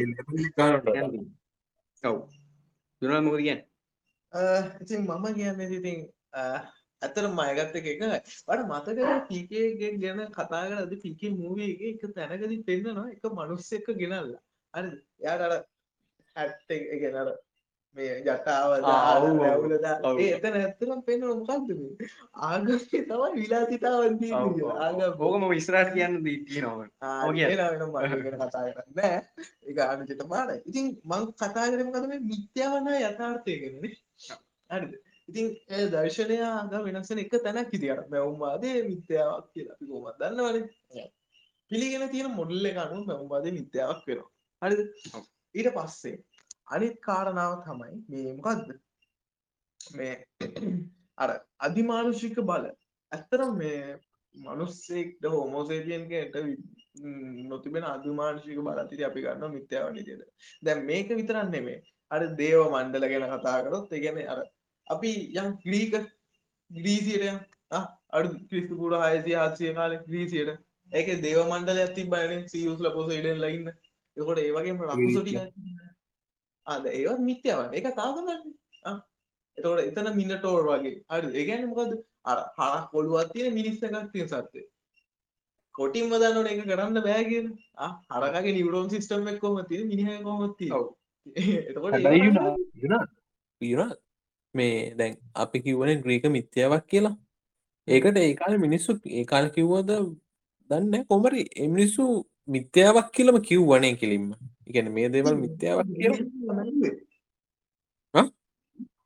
S2: ඔව්. දුනල් මොකද කියන්න?
S3: ඉතින් මම කියන්න ඉතින් ඇතර මයගත්ත එක එකයි. වට මතක පිකේගේ ගැන කතා කරද පිකේ මූවගේ එක තැනකදී පෙන්න්නනවා එක මනුස්ස එක ගෙනල්ලා. අර යාට අර හැට් මේ
S2: ඔව්, ඔව්.
S3: ඇවුලදා
S2: ඔව්.
S3: ඒ එතන ඇත්තනම් පෙන්න්න මොකක්ද මේ ආගමේ තමයි විලාසිතාවන්දී ආගම
S2: බෝකම විස්රාට කියන්න දී තියෙනවා
S3: කතා කරන්න එක අනුචට මාන ඉතින් මං කතා කරම කත මේ? මිත්‍යාවන යථාර්ථය කරන හරිද? ඉතින් ඒ දර්ශනය ආග වෙනස්සන එක තැනක් හිතියට මැවුම්වාදේ මිත්‍යාවක් කියලා අපි කොමත් දන්නවන? පිළිගෙන තියෙන මොඩල්ල එක අනු මැවුම්වාදේ මිත්‍යාවක් වෙනවා. හරිද?
S2: ඔව්.
S3: ඊට පස්සේ අනිත් කාරණාව තමයි මේ මොකක්ද මේ අර අධිමානුෂික බල. ඇත්තරම් මේ මනුස්සෙක්ට හෝමෝසේපියන්කට නොතිබෙන අධිමානුෂික බලතිරි අපි ගන්න මිත්‍යාව නිතියට දැන් මේක විතරන්න නෙමේ අර දේව මණ්ඩල ගැන කතා කරොත් ඒගැන අර අපි යම් ග්‍රීක ග්‍රීසියට අඩු ක්‍රිස්තු පුර හයසි ආත්සය කාල ග්‍රීසියට. ඒක දේව මණ්ඩල ඇති බයන සියුස්ල පොස ඉඩෙන් ලයින්න එකොට ඒවගේම රකුසොටි අද ඒවත් මිත්‍යාව. ඒක තාගන්න එතකොට එතන මින්නටෝර් වගේ. හරි ඒගැන මොකද අර හරක් කොළුවත් තියෙන මිනිස්සකක් තිය සත්ය කොටින් වදන්නන එක කරන්න බෑගෙන හරකගේ නිවරෝන් සිිස්ටම් එක් කොම තිය මිනිහ කොමත්ති
S2: ඔව්.
S1: හැබැයි පිර මේ දැන් අපි කිව්වන ග්‍රීක මිත්‍යාවක් කියලා. ඒකට ඒකාල මිනිස්සු ඒකාල කිව්වද දන්න කොමරි එමිනිස්සු මිත්‍යාවක් කියලම කිව් වනේ කිලින්ම ඉගැන මේ දේවල් මිත්‍යාවක් කියල. හ?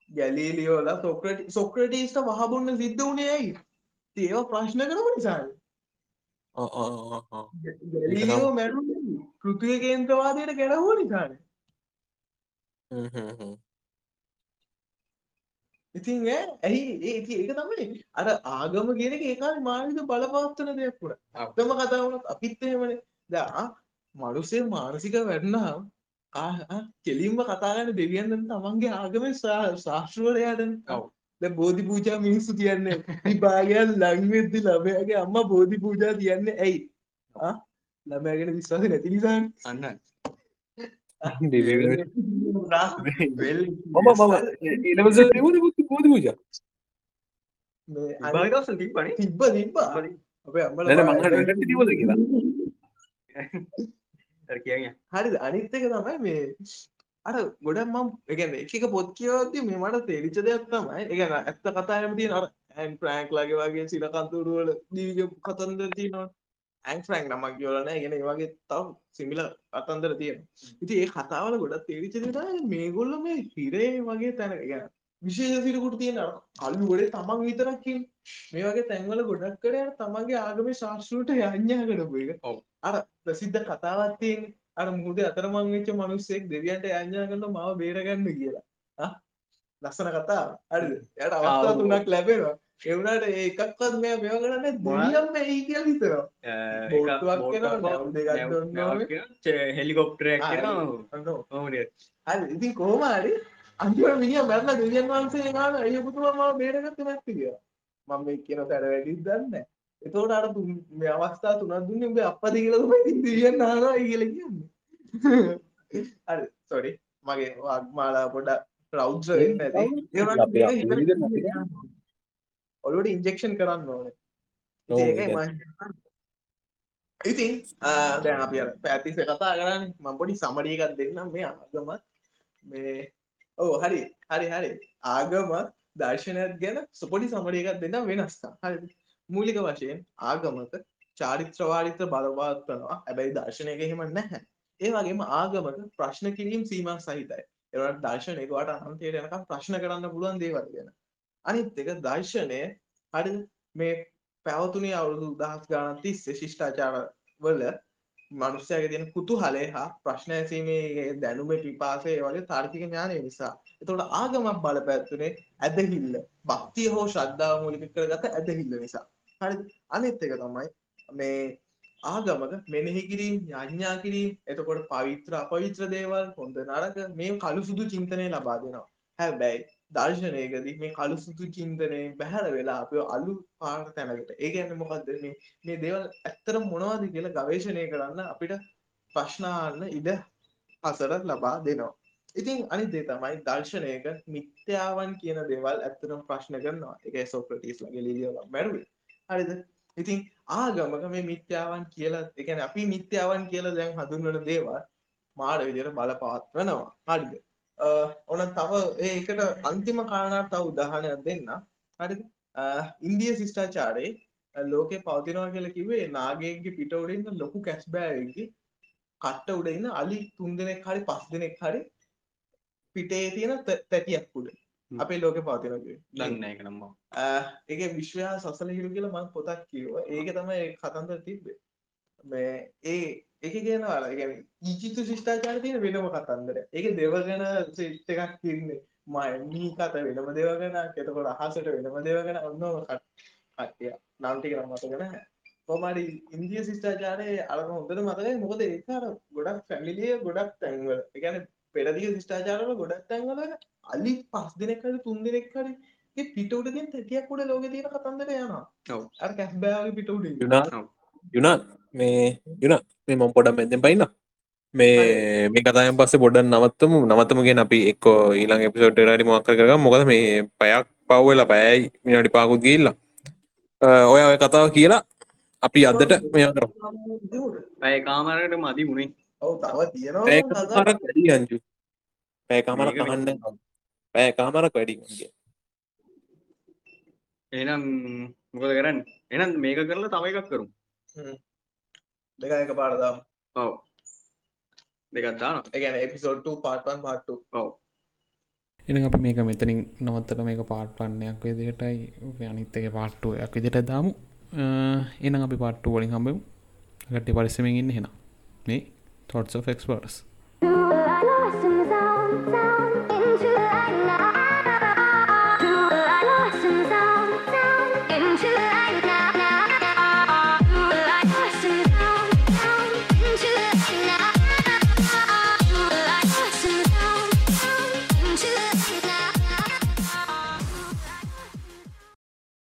S3: ගැලීලියෝලා සොක්‍රට සොක්‍රටීස්ට වහබොන්න සිද්ධ වුණේ ඇයි? ඒවා ප්‍රශ්න කරම නිසා මැරු කෘතිය කේන්ත්‍රවාදයට ගැනහෝ නිසාන ඉතින් ඇයි ඒ ඒක තමයි අර ආගම කියන එක ඒකාල මානසික බලපවත්වන දෙයක් වුණ. අපතම කතාවනත් අපිත් එහෙමනේ දා මනුසේ මානසික වැඩනාම් කෙලින්ම කතාගන්න දෙවියන්ද තමන්ගේ ආගම ශාස්ත්‍රවලයාට
S2: ඔව්.
S3: ද බෝධි පූජා මිනිස්සු තියන්නේ විභාගයන් ලංවෙද්දි ලබයාගේ අම්ම බෝධි පූජා තියන්නේ ඇයි? ළමෑගෙන විශ්වාස නැති නිසාන්
S2: අන්න
S1: මම මම
S3: තිබ්බ තිබ්බ. අපේ අම්මල
S1: නැන මං තිබෝද කියලා
S2: අර කියන්නේ.
S3: හරිද? අනිත් එක තමයි මේ අර ගොඩක් මම එකන එක පොත් කියවද්දි මේ මට තේරිච්ච දෙයක් තමයි කියන්නේ ඇත්ත කතාවම තියෙන අර ඇන් ෆ්‍රෑන්ක් ලගේ වගේ සිල කන්තුරු වල දීවිග කතන්දර තියෙනවා. ඇන් ෆ්‍රෑන්ක් නමක් කියවලා නැහැ ඒ කියන්නේ ඒ වගේ තව සිමිලර් කතන්දර තියෙනවා. ඉතින් ඒ කතාවල ගොඩක් තේරිච්ච දේ තමයි මේගොල්ලෝ මේ හිරේ වගේ තැන කියන්නේ විශේෂ සිරකුට තියෙන කල්ලු ගොඩේ තමන් විතරක් ඉන්නේ. මේ වගේ තැන්වල ගොඩක් කරේ අර තමන්ගේ ආගමේ ශාස්ත්‍රයට යඤ්ඤා කරපු එක.
S2: ඔව්.
S3: අර ප්‍රසිද්ධ කතාවක් තියෙන්නේ අර මුහුදේ අතරමං වෙච්ච මිනිස්සෙක් දෙවියන්ට යඤ්ඤා කරනවා මාව බේරගන්න කියලා. ආ ලස්සන කතාව. හරිද? එයාට අවස්ථා. තුනක් ලැබෙනවා. ඒ වුණාට ඒ එකක්වත් මෙයා මේව කරන්නේ දෙවියන් වෙයි කියලා හිතනවා. බෝට්ටුවක් කරනවා, දෙකක් දුන්නොත්
S2: හෙලිකොප්ටරයක් කරනවා
S3: හරි ඉතින් කොහොම හරි අන්තිමට මිනිහා මැරලා දෙවියන් වහන්සේ ගාන අයිය පුතුමා මාව බේරගත්තේ නැති කියලා. මම මේ කියන තැන වැඩිද දන්නේ නැහැ. එතකොට අර මේ අවස්ථා තුනක් දුන්නේ උඹේ අප්පද කියලා තමයි ඉතින් දෙවියන් අහනවා කියලා කියන්නේ. හරි sorry. මගේ වාග්මාලා පොඩ්ඩක් රෞද්‍ර වෙන්නේ තියෙනවා. ඔළුවට ඉන්ජෙක්ෂන් කරන්න ඕනේ. ඒකයි
S1: ඒක.
S3: මම ඉතින් දැන් අපි අර පැතිස්සේ කතා කරන්නේ. මම පොඩි සමරි එකක් දෙන්නම් මේ ආගමත් මේ ඔව් හරි හරි හරි. ආගම දර්ශනයත් ගැන සුපොඩි සමරි එකක් දෙන්නම් වෙනස්කම්. හරිද මූලික වශයෙන් ආගමක චාරිත්‍ර වාරිත්‍ර බලපවත්වනවා හැබැයි දර්ශනයක එහෙම නැහැ ඒ වගේම ආගමක ප්‍රශ්න කිරීම සීමා සහිතයි ඒවට දර්ශනයක වට අන්තයට යනකම් ප්‍රශ්න කරන්න පුළුවන් දේවල් ගැන අනිත් එක දර්ශනය හරිද මේ පැවතුනේ අවුරුදු දහස් ගානක් තිස්සේ ශිෂ්ටාචාර වල මනුස්සයගේ තියෙන කුතුහලය හා ප්‍රශ්න ඇසීමේ දැනුමේ පිපාසය ඒ වගේ තාර්කික ඥානය නිසා. එතකොට ආගමක් බලපෑතුනේ ඇදහිල්ල. භක්තිය හෝ ශ්‍රද්ධාව මූලික කරගත ඇදහිල්ල නිසා. හරිද? අනිත් එක තමයි මේ ආගමක මෙනෙහි කිරීම, යඥා කිරීම, එතකොට පවිත්‍ර අපවිත්‍ර දේවල්, හොඳ නරක මේ කළු සුදු චින්තනය ලබා දෙනවා. හැබැයි දර්ශනයකදී මේ කළු සුදු චින්තනය බැහැර වෙලා අපිව අලු පාට තැනකට. ඒ කියන්නේ මොකද්ද මේ මේ දේවල් ඇත්තටම මොනවද කියලා ගවේෂණය කරන්න අපිට ප්‍රශ්න අහන්න ඉඩ හසර ලබා දෙනවා. ඉතින් අනිත් දේ තමයි දර්ශනයක මිත්‍යාවන් කියන දේවල් ඇත්තටම ප්‍රශ්න කරනවා. ඒකයි සොක්‍රටිස් ලගේ ලිලියෝ මැරුවේ. හරිද? ඉතින් ආගමක මේ මිත්‍යාවන් කියලා ඒ කියන්නේ අපි මිත්‍යාවන් කියලා දැන් හඳුන්වන දේවල් මාඩ විදියට බලපවත්වනවා. හරිද? අ, ඔන්න තව ඒකට අන්තිම කාරණාවක් තව උදාහරණයක් දෙන්න. හරිද? අ, ඉන්දිය ශිෂ්ටාචාරයේ අ, ලෝකේ පවතිනවා කියලා කිව්වේ නාගයෙක්ගේ පිට උඩ ඉන්න ලොකු කැස්බෑවෙක්ගේ කට්ට උඩ ඉන්න අලි තුන් දෙනෙක් හරි පස් දෙනෙක් හරි පිටේ තියෙන තැ- තැටියක් උඩ
S2: හ්ම්.
S3: අපේ ලෝකේ පවතිනවා කිව්වේ.
S2: දන්නේ එක
S3: විශ්වයා සසල හිරු කියලා මම පොතක් කිව්වා. ඒක තමයි කතන්දර තිබ්බේ. මේ ඒ ඒක කියනවා අර කියන්නේ ඊජිප්තු ශිෂ්ටාචාරය තියෙන වෙනම කතන්දරයක්. ඒකේ දෙවගණ සෙට් එකක් ඉන්නේ. මී කත වෙනම දෙවගණක්. එතකොට අහසට වෙනම දෙවගණ ඔන්නෝම කට්ටිය. නම් ටික නම්. කොහොම හරි ඉන්දිය ශිෂ්ටාචාරයේ අර හොඳට මතකයි. මොකද ඒක අර ගොඩක් ෆැමිලිය ගොඩක් තැන්වල. කියන්නේ පෙරදිග ශිෂ්ටාචාරවල ගොඩක් තැන්වල අලි පස් දෙනෙක් හරි තුන් දෙනෙක් හරි ඒ පිට උඩ තියෙන තැටියක් උඩ ලෝකේ තියෙන කතන්දර යනවා.
S2: ඔව්.
S3: අර කැස්බෑවගේ පිට උඩ ඉන්න.
S1: යුනා
S2: ඔව්.
S1: යුනා මේ යුනා මේ මම පොඩක් මැද්දෙන් පයින්න මේ මේ කතායෙන් පස්සේ පොඩ්ඩක් නවත්තමු නවත්තමු කියන අපි එක්කෝ ඊළඟ එපිසෝඩ් එකට හරි මොකක් කරගමු මොකද මේ පැයක් පව් වෙලා පැයයි විනාඩි පහකුත් ගිහිල්ලා අ, ඔය ඔය කතාව කියලා අපි අදට මෙයා කර
S2: පැය කාමරට මදි වුණේ
S3: ඔව් තව තියෙනවා
S1: වැඩි අංජු පෑකාමරක්
S2: මේක
S1: අහන්න පෑකාමරක් වැඩි
S2: එනම් මොකද කරන්න? එනම් මේක කරලා තම එකක් කරු
S3: දෙක එක පාඩදාම්
S2: ඔව. දෙකත්දාන
S3: එකන එපිසෝඩ් පාටන් පාට්ටු
S2: ඔව.
S4: එන අපි මේක මෙතනින් නවත්තට මේක පාට්පන්නයක් විදිහටයි අනිත්තක පාට්ටුවයක් විදිට දාමු. එනම් අපි පාට්ටු වලින් හම්බමු. ගට්ටි පරිස්සමෙන් ඉන්න හෙන මේ thoughts of experts.